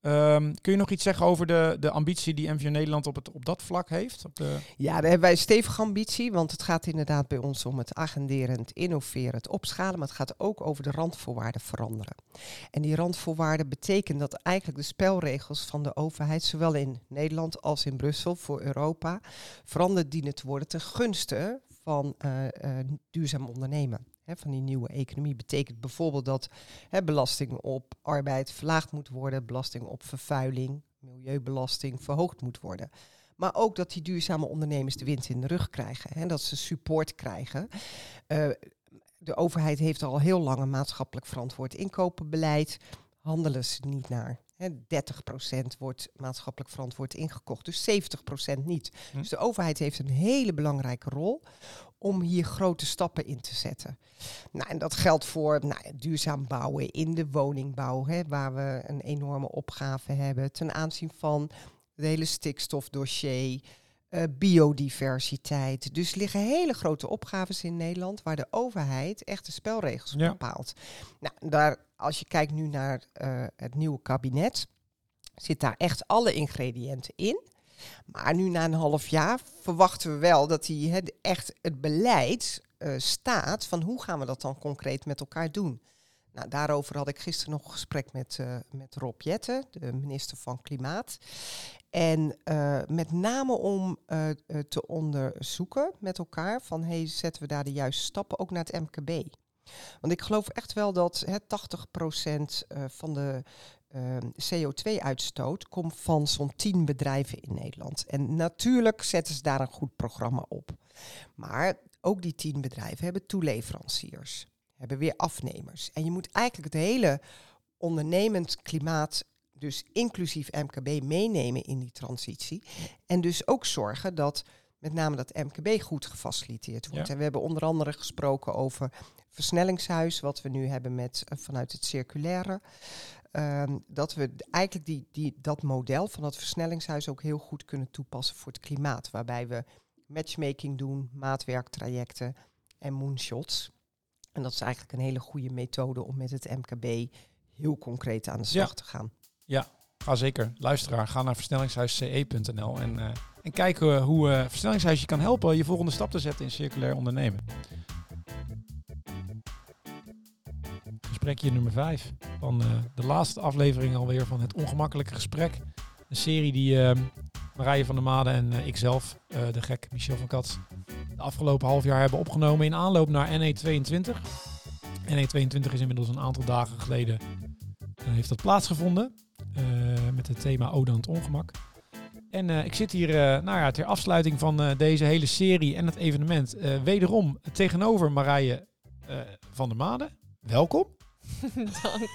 Ehm, kun je nog iets zeggen over de, de ambitie die MVO Nederland op, het, op dat vlak heeft? Op de, Ja, daar hebben wij een stevige ambitie, want het gaat inderdaad bij ons om het agenderen, het innoveren, het opschalen, maar het gaat ook over de randvoorwaarden veranderen. En die randvoorwaarden betekenen dat eigenlijk de spelregels van de overheid, zowel in Nederland als in Brussel voor Europa, veranderd dienen te worden ten gunste van eh, eh, duurzaam ondernemen. Hè, van die nieuwe economie betekent bijvoorbeeld dat hè, belasting op arbeid verlaagd moet worden, belasting op vervuiling, milieubelasting verhoogd moet worden. Maar ook dat die duurzame ondernemers de wind in de rug krijgen. En dat ze support krijgen. Eh, de overheid heeft al heel lang een maatschappelijk verantwoord inkopenbeleid. Handelen ze niet naar. Hè, 30% wordt maatschappelijk verantwoord ingekocht, dus 70% niet. Hm. Dus de overheid heeft een hele belangrijke rol om hier grote stappen in te zetten. Nou, en dat geldt voor nou, duurzaam bouwen in de woningbouw, hè, waar we een enorme opgave hebben ten aanzien van het hele stikstofdossier, eh, biodiversiteit. Dus er liggen hele grote opgaves in Nederland waar de overheid echt de spelregels Ja. bepaalt. Nou, daar, als je kijkt nu naar eh, het nieuwe kabinet, zit daar echt alle ingrediënten in. Maar nu na een half jaar verwachten we wel dat hè, echt het beleid eh, staat van hoe gaan we dat dan concreet met elkaar doen. Nou, daarover had ik gisteren nog een gesprek met, eh, met Rob Jetten, de minister van Klimaat. En eh, met name om te onderzoeken met elkaar van hey, zetten we daar de juiste stappen ook naar het MKB. Want ik geloof echt wel dat hè, 80% eh, van de ehm, CO2-uitstoot komt van zo'n 10 bedrijven in Nederland. En natuurlijk zetten ze daar een goed programma op. Maar ook die 10 bedrijven hebben toeleveranciers, hebben weer afnemers. En je moet eigenlijk het hele ondernemend klimaat, dus inclusief MKB, meenemen in die transitie. En dus ook zorgen dat met name dat MKB goed gefaciliteerd wordt. Ja. En we hebben onder andere gesproken over versnellingshuis, wat we nu hebben met, eh, vanuit het circulaire. Ehm, dat we eigenlijk die, die, dat model van dat versnellingshuis ook heel goed kunnen toepassen voor het klimaat. Waarbij we matchmaking doen, maatwerktrajecten en moonshots. En dat is eigenlijk een hele goede methode om met het MKB heel concreet aan de slag Ja. te gaan. Ga zeker, luisteraar, ga naar versnellingshuisce.nl en, eh, en kijk hoe eh Versnellingshuis je kan helpen je volgende stap te zetten in circulair ondernemen. Gesprekje nummer 5 van eh, de laatste aflevering alweer van Het Ongemakkelijke Gesprek. Een serie die eh, Marije van der Made en eh, ikzelf, de gek Michel van Kats, de afgelopen half jaar hebben opgenomen in aanloop naar NE22. NE22 is inmiddels een aantal dagen geleden heeft dat plaatsgevonden. met het thema Ode aan het ongemak. En ik zit hier nou ja, ter afsluiting van deze hele serie en het evenement wederom tegenover Marije van der Made. Welkom. (laughs) Dank.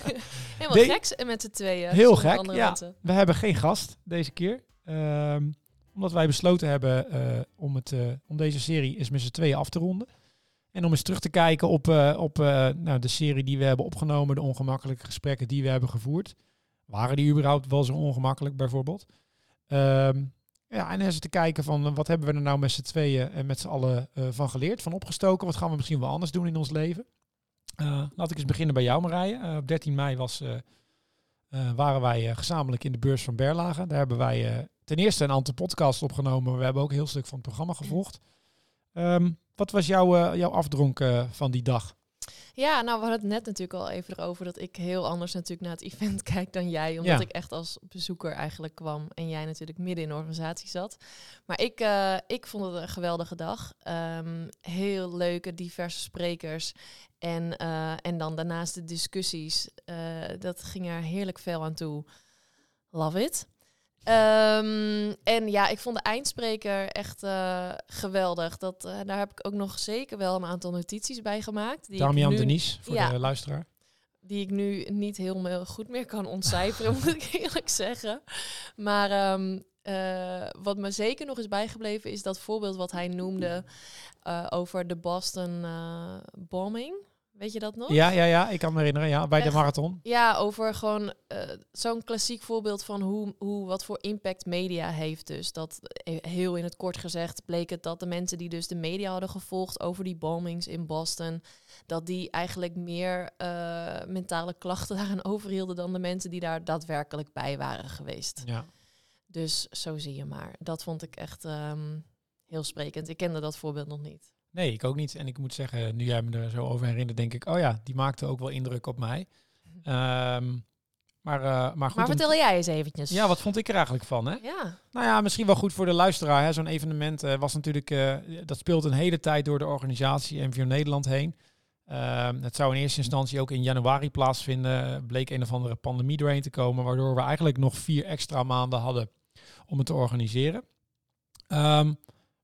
(laughs) Helemaal Nee. geks met z'n tweeën. Heel gek, ja. mensen. We hebben geen gast deze keer. Ehm, omdat wij besloten hebben eh, om, het, eh, om deze serie eens met z'n tweeën af te ronden. En om eens terug te kijken op, eh, op nou, de serie die we hebben opgenomen, de ongemakkelijke gesprekken die we hebben gevoerd. Waren die überhaupt wel zo ongemakkelijk bijvoorbeeld? Ehm, ja, en eens te kijken van wat hebben we er nou met z'n tweeën en met z'n allen van geleerd, van opgestoken. Wat gaan we misschien wel anders doen in ons leven? Eh, laat ik eens beginnen bij jou Marije. Eh, op 13 mei was, eh, waren wij gezamenlijk in de beurs van Berlage. Daar hebben wij ten eerste een aantal podcasts opgenomen, maar we hebben ook een heel stuk van het programma gevolgd. Ehm, wat was jouw, jouw afdronk van die dag? Ja, nou, we hadden het net natuurlijk al even erover dat ik heel anders natuurlijk naar het event (laughs) kijk dan jij. Omdat Ja. ik echt als bezoeker eigenlijk kwam en jij natuurlijk midden in de organisatie zat. Maar ik, ik vond het een geweldige dag. Ehm, heel leuke, diverse sprekers. En, eh, en dan daarnaast de discussies. Eh, dat ging er heerlijk veel aan toe. Love it. Ehm, en ja, ik vond de eindspreker echt eh, geweldig. Dat, daar heb ik ook nog zeker wel een aantal notities bij gemaakt. Die Damian nu- Denies, voor Ja. de luisteraar. die ik nu niet heel goed meer kan ontcijferen, (laughs) moet ik eerlijk zeggen. Maar ehm, eh, wat me zeker nog is bijgebleven is dat voorbeeld wat hij noemde eh, over de Boston bombing. Weet je dat nog? Ja, ja, ja, ik kan me herinneren, ja, bij de marathon. Ja, over gewoon eh, zo'n klassiek voorbeeld van hoe, hoe wat voor impact media heeft. Dus dat eh, heel in het kort gezegd bleek het dat de mensen die dus de media hadden gevolgd over die bombings in Boston, dat die eigenlijk meer eh, mentale klachten (laughs) daaraan overhielden dan de mensen die daar daadwerkelijk bij waren geweest. Ja. Dus zo zie je maar. Dat vond ik echt ehm, heel sprekend. Ik kende dat voorbeeld nog niet. Nee, ik ook niet. En ik moet zeggen, nu jij me er zo over herinnert, denk ik, oh ja, die maakte ook wel indruk op mij. Ehm, maar, eh, maar goed. maar om- vertel jij eens eventjes. Ja, wat vond ik er eigenlijk van, hè? Ja, Nou ja, misschien wel goed voor de luisteraar. hè. Zo'n evenement eh, was natuurlijk, eh, dat speelt een hele tijd door de organisatie MVO Nederland heen. Ehm, het zou in eerste instantie ook in januari plaatsvinden. Bleek een of andere pandemie doorheen te komen, waardoor we eigenlijk nog vier extra maanden hadden om het te organiseren. Ehm,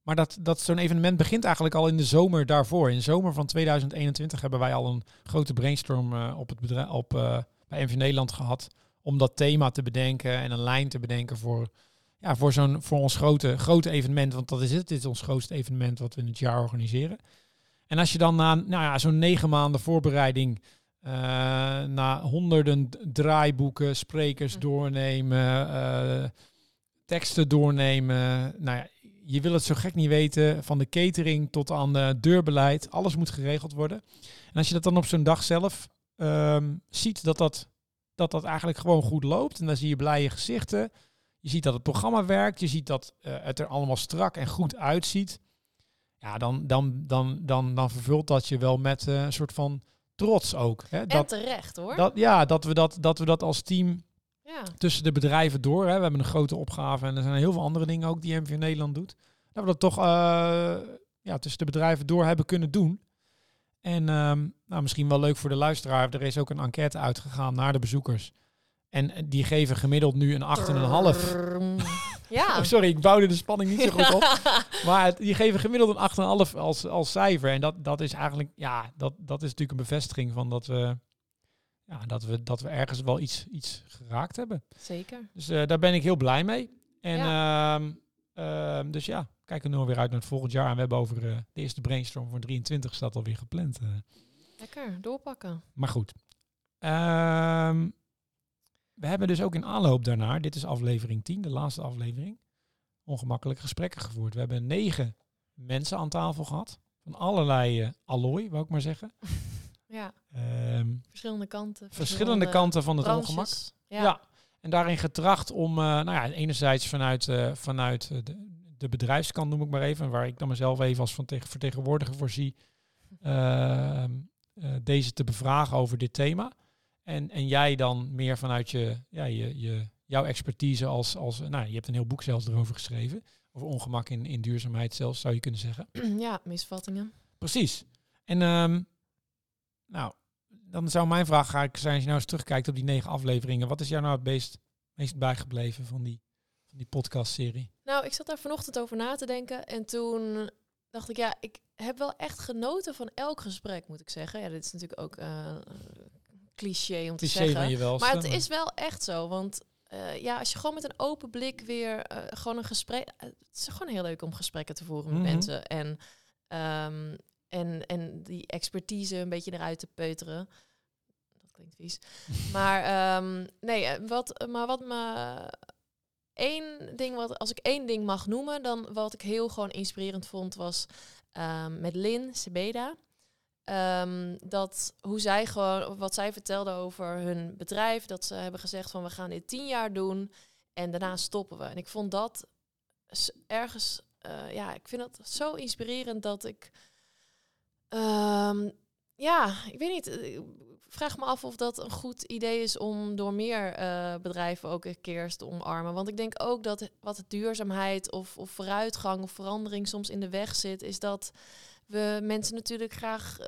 maar dat, dat zo'n evenement begint eigenlijk al in de zomer daarvoor. In de zomer van 2021 hebben wij al een grote brainstorm eh, op het bedrijf, op, eh, bij MV Nederland gehad. Om dat thema te bedenken en een lijn te bedenken voor, ja, voor, zo'n, voor ons grote, grote evenement. Want dat is het. Dit is ons grootste evenement wat we in het jaar organiseren. En als je dan na nou ja, zo'n negen maanden voorbereiding, eh, na honderden draaiboeken, sprekers Mhm. doornemen, teksten doornemen. Nou ja, je wil het zo gek niet weten, van de catering tot aan uh, deurbeleid. Alles moet geregeld worden. En als je dat dan op zo'n dag zelf um, ziet, dat dat, dat dat eigenlijk gewoon goed loopt. En dan zie je blije gezichten. Je ziet dat het programma werkt. Je ziet dat uh, het er allemaal strak en goed uitziet. Ja, dan, dan, dan, dan, dan vervult dat je wel met uh, een soort van trots ook. Hè? Dat, en terecht hoor. Dat, ja, dat we dat, dat we dat als team ja. tussen de bedrijven door. Hè. We hebben een grote opgave en er zijn heel veel andere dingen ook die MV Nederland doet. Dat we dat toch uh, ja, tussen de bedrijven door hebben kunnen doen. En um, nou, misschien wel leuk voor de luisteraar. Er is ook een enquête uitgegaan naar de bezoekers. En die geven gemiddeld nu een 8,5. (laughs) Ja. (laughs) oh, sorry, ik bouwde de spanning niet zo goed op. (laughs) maar het, die geven gemiddeld een 8,5 als, als cijfer. En dat, dat is eigenlijk, ja, dat, dat is natuurlijk een bevestiging van dat we, ja, dat we, dat we ergens wel iets, iets geraakt hebben. Zeker. Dus uh, daar ben ik heel blij mee. En ja. Uh, uh, dus ja, kijken we nu alweer uit naar het volgend jaar. En we hebben over uh, de eerste brainstorm voor 23 staat alweer gepland. eh. Lekker, doorpakken. Maar goed. Ehm, we hebben dus ook in aanloop daarnaar, dit is aflevering 10, de laatste aflevering, ongemakkelijke gesprekken gevoerd. We hebben negen mensen aan tafel gehad. Van allerlei uh, allooi, wou ik maar zeggen. (laughs) Ja. Ehm, verschillende kanten. Verschillende kanten van het branches. ongemak. Ja. ja. En daarin getracht om, uh, nou ja, enerzijds vanuit, uh, vanuit de, de bedrijfskant noem ik maar even, waar ik dan mezelf even als van vertegenwoordiger voor zie, uh, (laughs) deze te bevragen over dit thema. En, en jij dan meer vanuit je, ja, je, je, jouw expertise als, als, nou, je hebt een heel boek zelfs erover geschreven, over ongemak in, in duurzaamheid zelfs, zou je kunnen zeggen. (clears throat) Ja, misvattingen. Precies. En um, nou, dan zou mijn vraag zijn, als je nou eens terugkijkt op die negen afleveringen, wat is jou nou het meest, meest bijgebleven van die, van die podcastserie? Nou, ik zat daar vanochtend over na te denken en toen dacht ik, ja, ik heb wel echt genoten van elk gesprek, moet ik zeggen. Ja, dit is natuurlijk ook uh, cliché om te cliché zeggen. Van je wel, maar het is wel echt zo, want uh, ja, als je gewoon met een open blik weer uh, gewoon een gesprek... het is gewoon heel leuk om gesprekken te voeren met Mhm. mensen en... Um, en, en die expertise een beetje eruit te peuteren. Dat klinkt vies. (laughs) maar um, nee, wat, maar wat me één ding wat als ik één ding mag noemen, dan wat ik heel gewoon inspirerend vond was um, met Lin Sebeda. Um, dat hoe zij gewoon wat zij vertelde over hun bedrijf, dat ze hebben gezegd van we gaan dit tien jaar doen en daarna stoppen we. En ik vond dat ergens, uh, ja, ik vind dat zo inspirerend dat ik Um, ja, ik weet niet. Ik vraag me af of dat een goed idee is om door meer uh, bedrijven ook een keer te omarmen. Want ik denk ook dat wat duurzaamheid of, of vooruitgang of verandering soms in de weg zit, is dat we mensen natuurlijk graag, uh,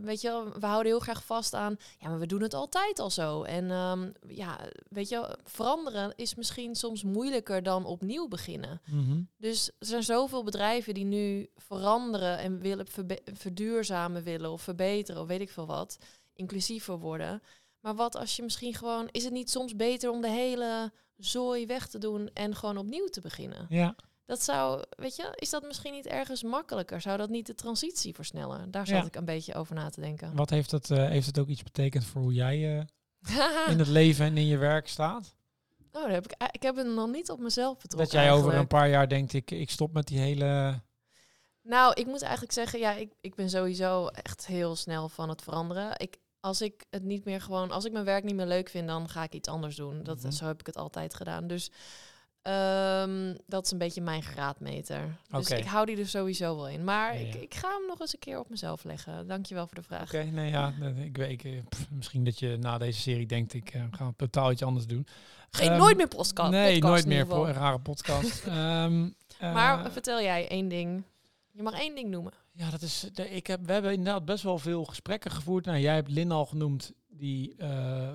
weet je, wel, we houden heel graag vast aan, ja, maar we doen het altijd al zo. En um, ja, weet je, veranderen is misschien soms moeilijker dan opnieuw beginnen. Mm -hmm. Dus er zijn zoveel bedrijven die nu veranderen en willen verduurzamen willen of verbeteren of weet ik veel wat, inclusiever worden. Maar wat als je misschien gewoon, is het niet soms beter om de hele zooi weg te doen en gewoon opnieuw te beginnen? Ja. Dat zou, weet je, is dat misschien niet ergens makkelijker? Zou dat niet de transitie versnellen? Daar zat Ja. ik een beetje over na te denken. Wat heeft het, uh, heeft het ook iets betekend voor hoe jij uh, (laughs) in het leven en in je werk staat? Oh, daar heb ik, ik heb het nog niet op mezelf betrokken. Dat jij over een paar jaar denkt, ik, ik stop met die hele... Nou, ik moet eigenlijk zeggen, ja, ik, ik ben sowieso echt heel snel van het veranderen. Ik, als ik het niet meer gewoon, als ik mijn werk niet meer leuk vind, dan ga ik iets anders doen. Dat, Mhm. Zo heb ik het altijd gedaan. Dus ehm, dat is een beetje mijn graadmeter. Dus ik hou die er sowieso wel in. Maar Ja, Ik, ja. ik ga hem nog eens een keer op mezelf leggen. Dankjewel voor de vraag. Oké, nee, ja, ik weet, ik, eh, pff, misschien dat je na deze serie denkt, ik uh, ga totaal iets anders doen. Geen Ehm, nooit meer podcast. nee, podcast nooit meer voor een rare podcast. (laughs) Ehm, Maar eh, vertel jij één ding. Je mag één ding noemen. Ja, dat is. De, ik heb, we hebben inderdaad best wel veel gesprekken gevoerd. Nou, jij hebt Lin al genoemd. Die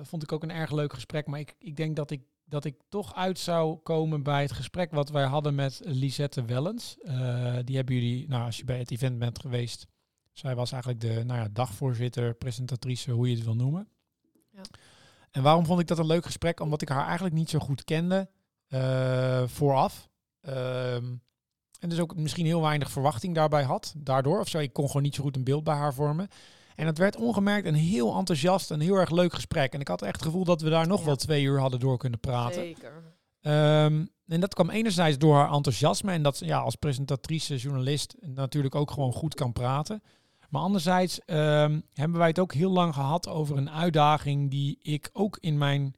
vond ik ook een erg leuk gesprek. Maar ik, ik denk dat ik dat ik toch uit zou komen bij het gesprek wat wij hadden met Lisette Wellens. Eh, die hebben jullie, nou, als je bij het event bent geweest, zij was eigenlijk de nou ja, dagvoorzitter, presentatrice, hoe je het wil noemen. Ja. En waarom vond ik dat een leuk gesprek? Omdat ik haar eigenlijk niet zo goed kende eh, vooraf. Ehm, en dus ook misschien heel weinig verwachting daarbij had. Daardoor, of zo, ik kon gewoon niet zo goed een beeld bij haar vormen. En het werd ongemerkt een heel enthousiast en heel erg leuk gesprek. En ik had echt het gevoel dat we daar nog Ja. wel twee uur hadden door kunnen praten. Zeker. Ehm, en dat kwam enerzijds door haar enthousiasme en dat ze ja, als presentatrice, journalist natuurlijk ook gewoon goed kan praten. Maar anderzijds ehm, hebben wij het ook heel lang gehad over een uitdaging die ik ook in mijn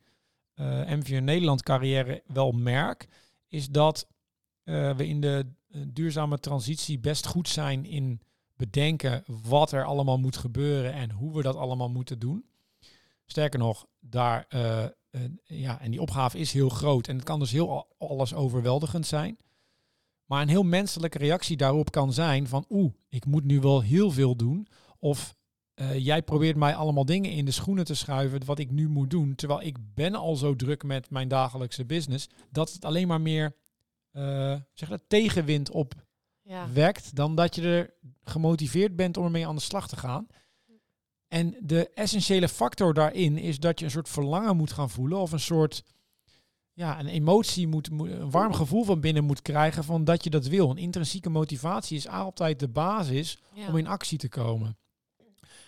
eh MVO Nederland carrière wel merk. Is dat eh, we in de eh, duurzame transitie best goed zijn in bedenken wat er allemaal moet gebeuren en hoe we dat allemaal moeten doen. Sterker nog, daar, eh, eh, ja, en die opgave is heel groot en het kan dus heel al- alles overweldigend zijn. Maar een heel menselijke reactie daarop kan zijn van oeh, ik moet nu wel heel veel doen. Of eh, jij probeert mij allemaal dingen in de schoenen te schuiven wat ik nu moet doen. Terwijl ik ben al zo druk met mijn dagelijkse business. Dat het alleen maar meer zeg dat, tegenwind op Ja. wekt dan dat je er gemotiveerd bent om ermee aan de slag te gaan. En de essentiële factor daarin is dat je een soort verlangen moet gaan voelen of een soort ja, een emotie moet, een warm gevoel van binnen moet krijgen van dat je dat wil. Een intrinsieke motivatie is altijd de basis Ja. om in actie te komen.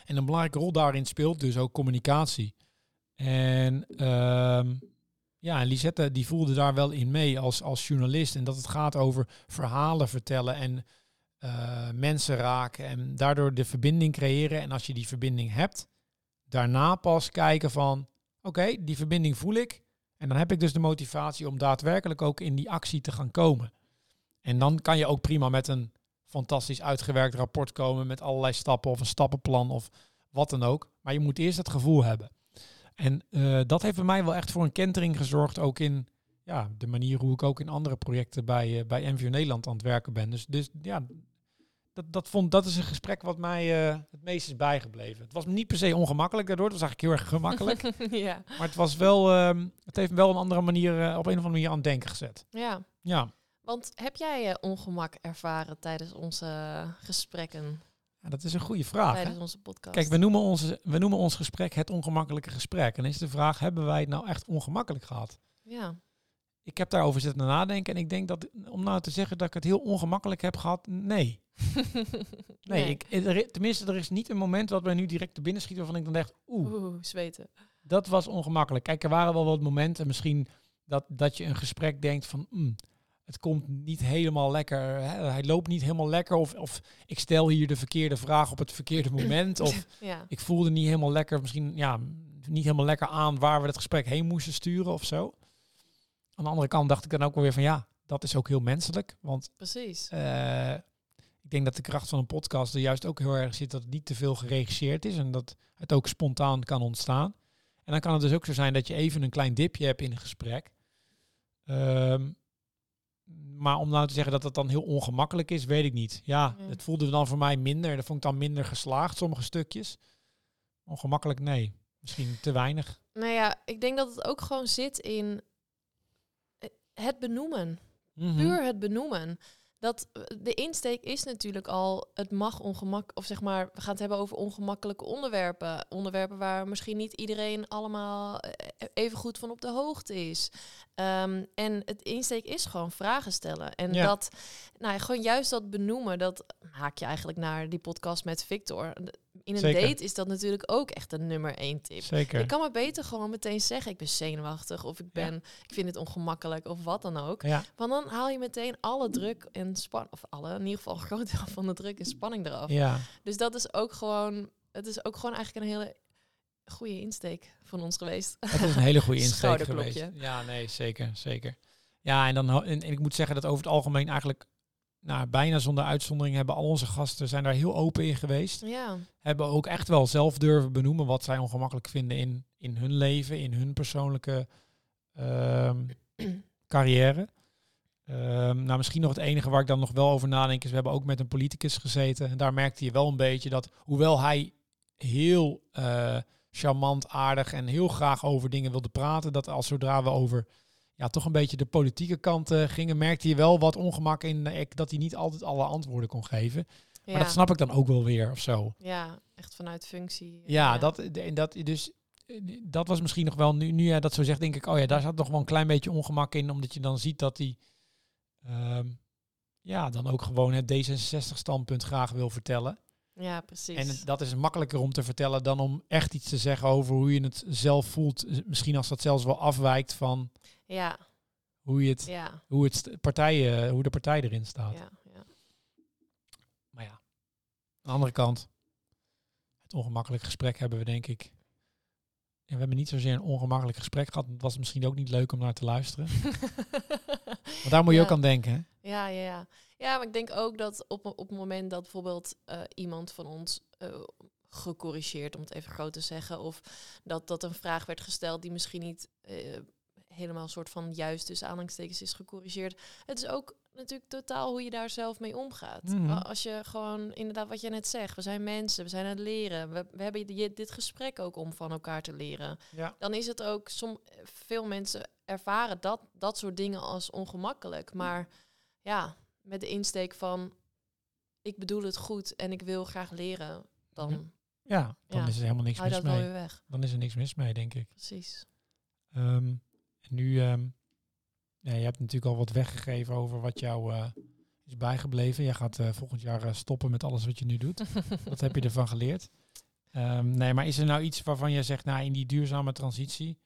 En een belangrijke rol daarin speelt dus ook communicatie. En ehm, ja, en Lisette die voelde daar wel in mee als, als journalist. En dat het gaat over verhalen vertellen en eh, mensen raken. En daardoor de verbinding creëren. En als je die verbinding hebt, daarna pas kijken van... Oké, die verbinding voel ik. En dan heb ik dus de motivatie om daadwerkelijk ook in die actie te gaan komen. En dan kan je ook prima met een fantastisch uitgewerkt rapport komen met allerlei stappen of een stappenplan of wat dan ook. Maar je moet eerst het gevoel hebben. En eh, dat heeft bij mij wel echt voor een kentering gezorgd, ook in ja, de manier hoe ik ook in andere projecten bij, eh, bij MVO Nederland aan het werken ben. Dus, dus ja, dat, dat, vond, dat is een gesprek wat mij eh, het meest is bijgebleven. Het was niet per se ongemakkelijk daardoor, het was eigenlijk heel erg gemakkelijk. (laughs) ja. maar het was wel, ehm, het heeft me wel een andere manier, op een of andere manier aan het denken gezet. ja. Ja. Want heb jij ongemak ervaren tijdens onze gesprekken, Ja, dat is een goede vraag. tijdens onze podcast? Kijk, we noemen, onze, we noemen ons gesprek het ongemakkelijke gesprek. En is de vraag, hebben wij het nou echt ongemakkelijk gehad? Ja. Ik heb daarover zitten nadenken en ik denk dat, om nou te zeggen dat ik het heel ongemakkelijk heb gehad, nee. (laughs) Nee, Ik, er, tenminste, er is niet een moment wat mij nu direct te binnen schiet waarvan ik dan denk, oeh, Oeh, zweten. dat was ongemakkelijk. Kijk, er waren wel wat momenten misschien dat, dat je een gesprek denkt van, mm, het komt niet helemaal lekker, hè, hij loopt niet helemaal lekker of, of ik stel hier de verkeerde vraag op het verkeerde moment (laughs) of Ja. ik voelde niet helemaal lekker, misschien ja, niet helemaal lekker aan waar we het gesprek heen moesten sturen of zo. Aan de andere kant dacht ik dan ook wel weer van ja, dat is ook heel menselijk. Want Precies. eh, ik denk dat de kracht van een podcast er juist ook heel erg zit dat het niet te veel geregisseerd is en dat het ook spontaan kan ontstaan. En dan kan het dus ook zo zijn dat je even een klein dipje hebt in een gesprek. Ehm, maar om nou te zeggen dat het dan heel ongemakkelijk is, weet ik niet. Ja, het voelde dan voor mij minder. Dat vond ik dan minder geslaagd, sommige stukjes. Ongemakkelijk, nee. Misschien te weinig. Nou ja, ik denk dat het ook gewoon zit in het benoemen. Mhm. Puur het benoemen. Dat eh, de insteek is natuurlijk al, het mag ongemak, of zeg maar, we gaan het hebben over ongemakkelijke onderwerpen. Onderwerpen waar misschien niet iedereen allemaal eh, even goed van op de hoogte is. Ehm, en het insteek is gewoon vragen stellen. En Ja. dat, nou ja, gewoon juist dat benoemen, dat haak je eigenlijk naar die podcast met Victor. In een Zeker. date is dat natuurlijk ook echt een nummer één tip. Zeker. Ik kan maar beter gewoon meteen zeggen, ik ben zenuwachtig of ik Ja. ben, ik vind het ongemakkelijk of wat dan ook. Ja, Want dan haal je meteen alle druk en spanning, of alle, in ieder geval een groot deel van de druk en spanning eraf. ja. Dus dat is ook gewoon, het is ook gewoon eigenlijk een hele goede insteek van ons geweest. Het is een hele goede (laughs) insteek geweest. Ja, nee, zeker, zeker. Ja, en, dan, en ik moet zeggen dat over het algemeen eigenlijk, nou, bijna zonder uitzondering hebben al onze gasten zijn daar heel open in geweest. Ja, Hebben ook echt wel zelf durven benoemen wat zij ongemakkelijk vinden in, in hun leven, in hun persoonlijke ehm, (clears throat) carrière. Ehm, nou, misschien nog het enige waar ik dan nog wel over nadenk is, we hebben ook met een politicus gezeten. En daar merkte je wel een beetje dat, hoewel hij heel eh, charmant, aardig en heel graag over dingen wilde praten, dat als zodra we over ja, toch een beetje de politieke kant eh, gingen, merkte je wel wat ongemak in eh, dat hij niet altijd alle antwoorden kon geven. Ja. Maar dat snap ik dan ook wel weer of zo. Ja, echt vanuit functie. Ja, Dat, en dat, dus, eh, dat was misschien nog wel, nu, nu jij dat zo zegt, denk ik, oh ja, daar zat nog wel een klein beetje ongemak in, omdat je dan ziet dat hij ehm, ja, dan ook gewoon het D66-standpunt graag wil vertellen. Ja, precies. En het- dat is makkelijker om te vertellen dan om echt iets te zeggen over hoe je het zelf voelt. Eh, Misschien als dat zelfs wel afwijkt van ja, hoe, je het, ja, hoe, het partijen, hoe de partij erin staat. ja, ja. Maar ja, aan de andere kant, het ongemakkelijk gesprek hebben we denk ik. Ja, we hebben niet zozeer een ongemakkelijk gesprek gehad. Het was misschien ook niet leuk om naar te luisteren. (laughs) Want daar moet je Ja. ook aan denken. Hè? Ja, ja, ja. Ja, maar ik denk ook dat op, op het moment dat bijvoorbeeld eh, iemand van ons eh, gecorrigeerd, om het even groot te zeggen, of dat, dat een vraag werd gesteld die misschien niet eh, helemaal een soort van juist tussen aanhalingstekens is gecorrigeerd. Het is ook natuurlijk totaal hoe je daar zelf mee omgaat. Mhm. Als je gewoon inderdaad wat je net zegt, we zijn mensen, we zijn aan het leren, we, we hebben di- dit gesprek ook om van elkaar te leren. Ja. Dan is het ook, som, veel mensen ervaren dat, dat soort dingen als ongemakkelijk. Maar ja, met de insteek van ik bedoel het goed en ik wil graag leren, dan Ja. Dan Ja. is er helemaal niks mis mee. weg. Dan is er niks mis mee, denk ik. Precies. Ehm, nu, ehm, ja, je hebt natuurlijk al wat weggegeven over wat jou eh, is bijgebleven. Jij gaat eh, volgend jaar eh, stoppen met alles wat je nu doet. (laughs) wat heb je ervan geleerd? Ehm, nee, maar is er nou iets waarvan je zegt, nou, in die duurzame transitie,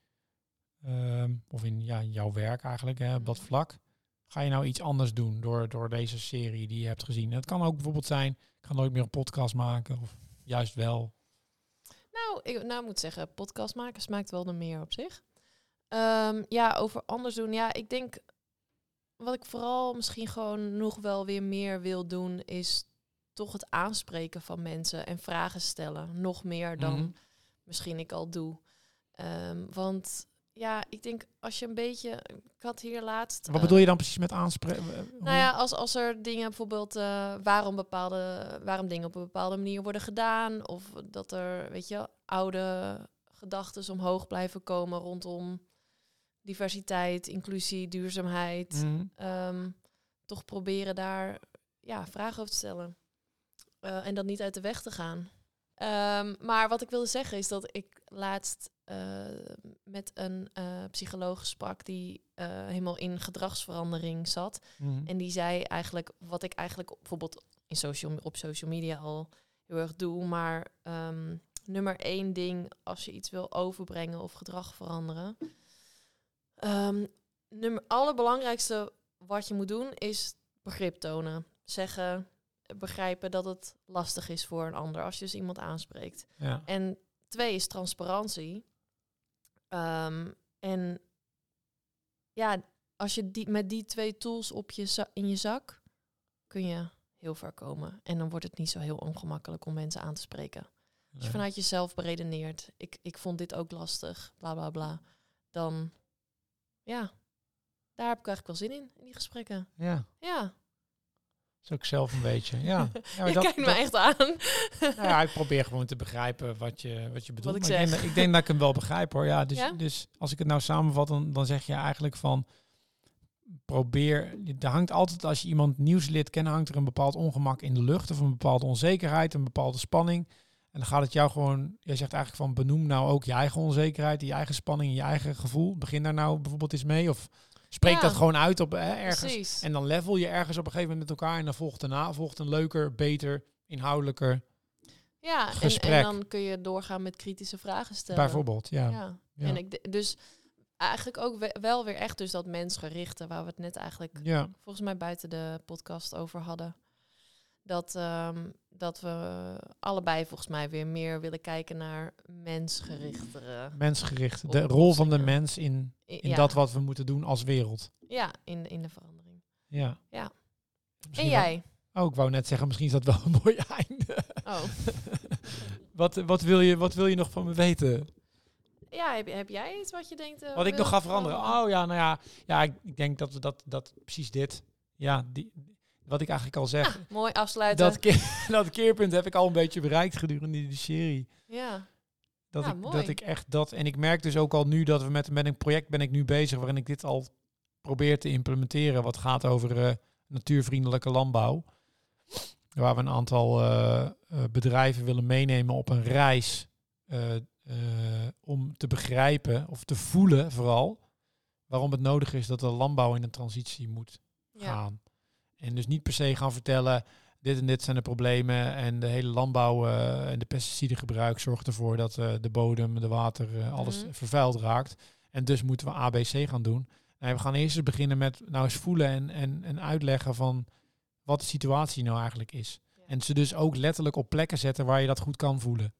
ehm, of in ja, jouw werk eigenlijk, hè, op dat Mhm. vlak, ga je nou iets anders doen door, door deze serie die je hebt gezien? Het kan ook bijvoorbeeld zijn, ik ga nooit meer een podcast maken, of juist wel. Nou, ik nou, moet zeggen, podcast maken smaakt wel naar meer op zich. Ehm, ja, over anders doen. Ja, ik denk wat ik vooral misschien gewoon nog wel weer meer wil doen, is toch het aanspreken van mensen en vragen stellen. Nog meer dan Mhm. misschien ik al doe. Ehm, want ja, ik denk als je een beetje. Ik had hier laatst. Wat eh, bedoel je dan precies met aanspreken? nou ja, als, als er dingen bijvoorbeeld eh, waarom bepaalde waarom dingen op een bepaalde manier worden gedaan. Of dat er, weet je, oude gedachten omhoog blijven komen rondom diversiteit, inclusie, duurzaamheid. Mhm. Ehm, toch proberen daar ja, vragen over te stellen. Eh, en dat niet uit de weg te gaan. Ehm, maar wat ik wilde zeggen is dat ik laatst eh, met een eh, psycholoog sprak die helemaal in gedragsverandering zat. Mhm. En die zei eigenlijk wat ik eigenlijk bijvoorbeeld in social, op social media al heel erg doe. Maar ehm, nummer één ding als je iets wil overbrengen of gedrag veranderen. Um, nummer allerbelangrijkste wat je moet doen is begrip tonen. Zeggen, begrijpen dat het lastig is voor een ander als je dus iemand aanspreekt. Ja. En twee is transparantie. Ehm, en ja, als je die, met die twee tools op je za- in je zak, kun je heel ver komen. En dan wordt het niet zo heel ongemakkelijk om mensen aan te spreken. Als je vanuit jezelf beredeneert, ik, ik vond dit ook lastig, bla bla bla. Dan, ja, daar heb ik eigenlijk wel zin in, in die gesprekken. Ja, Ja, dat is ook zelf een beetje. Ja, (laughs) ja je dat- kijkt me dat- echt aan. Nou ja, ik probeer gewoon te begrijpen wat je, wat je bedoelt. ik Maar ik, denk, zeg. dat- ik denk dat ik hem wel begrijp hoor. Ja, dus, Ja? dus als ik het nou samenvat, dan, dan zeg je eigenlijk van probeer. Er hangt altijd, als je iemand nieuws leert kennen, hangt er een bepaald ongemak in de lucht of een bepaalde onzekerheid, een bepaalde spanning. En dan gaat het jou gewoon, jij zegt eigenlijk van benoem nou ook je eigen onzekerheid, je eigen spanning, je eigen gevoel. Begin daar nou bijvoorbeeld eens mee. Of spreek Ja. dat gewoon uit op hè, ergens. Precies. En dan level je ergens op een gegeven moment met elkaar. En dan volgt daarna volgt een leuker, beter, inhoudelijker. Ja, en, gesprek. en dan kun je doorgaan met kritische vragen stellen. Bijvoorbeeld, ja. Ja. Ja. En ik dus eigenlijk ook we- wel weer echt dus dat mensgerichte waar we het net eigenlijk Ja, volgens mij buiten de podcast over hadden. Dat, ehm, dat we allebei volgens mij weer meer willen kijken naar mensgerichtere. mensgericht. De rol van de mens in, in ja, dat wat we moeten doen als wereld. Ja, in, in de verandering. Ja. Ja. Misschien En jij? wel- oh, ik wou net zeggen, misschien is dat wel (laughs) een mooi einde. Oh. (laughs) wat, wat, wil je, wat wil je nog van me weten? Ja, heb, heb jij iets wat je denkt... eh, Wat ik nog ga veranderen? veranderen? Oh ja, nou ja. Ja, ik, ik denk dat we dat, dat precies dit. Ja, die, wat ik eigenlijk al zeg. Mooi afsluiten. dat, keer, (laughs) dat keerpunt heb ik al een beetje bereikt gedurende die serie. Ja. Dat, Ja, ik, mooi. dat ik echt dat. En ik merk dus ook al nu dat we met, met een project ben ik nu bezig waarin ik dit al probeert te implementeren wat gaat over eh, natuurvriendelijke landbouw. Waar we een aantal eh, eh, bedrijven willen meenemen op een reis om te begrijpen of te voelen vooral waarom het nodig is dat de landbouw in een transitie moet Ja. En dus niet per se gaan vertellen, dit en dit zijn de problemen en de hele landbouw eh, en de pesticidengebruik zorgt ervoor dat eh, de bodem, de water, eh, alles Mhm. vervuild raakt. En dus moeten we ABC gaan doen. Nee, we gaan eerst eens beginnen met nou eens voelen en, en, en uitleggen van wat de situatie nou eigenlijk is. Ja. En ze dus ook letterlijk op plekken zetten waar je dat goed kan voelen.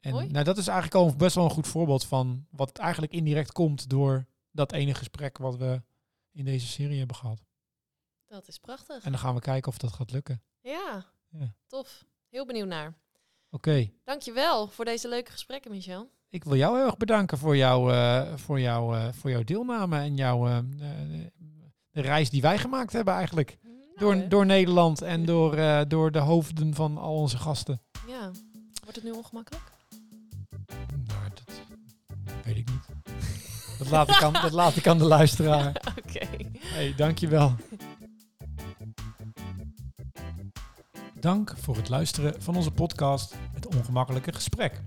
En nou, dat is eigenlijk al best wel een goed voorbeeld van wat eigenlijk indirect komt door dat ene gesprek wat we in deze serie hebben gehad. Dat is prachtig. En dan gaan we kijken of dat gaat lukken. Ja, Ja. tof. Heel benieuwd naar. Oké, Dankjewel voor deze leuke gesprekken, Michel. ik wil jou heel erg bedanken voor, jou, eh, voor, jou, eh, voor jouw deelname en jouw, eh, de reis die wij gemaakt hebben eigenlijk. Nou, Door, door Nederland en door, door de hoofden van al onze gasten. Ja. Wordt het nu ongemakkelijk? Nou, dat weet ik niet. Dat laat ik aan, dat laat ik aan de luisteraar. (laughs) Oké. Hey, dankjewel. Dank voor het luisteren van onze podcast Het Ongemakkelijke Gesprek.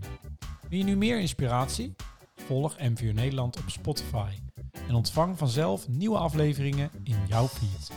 Wil je nu meer inspiratie? Volg MVO Nederland op Spotify en ontvang vanzelf nieuwe afleveringen in jouw feed.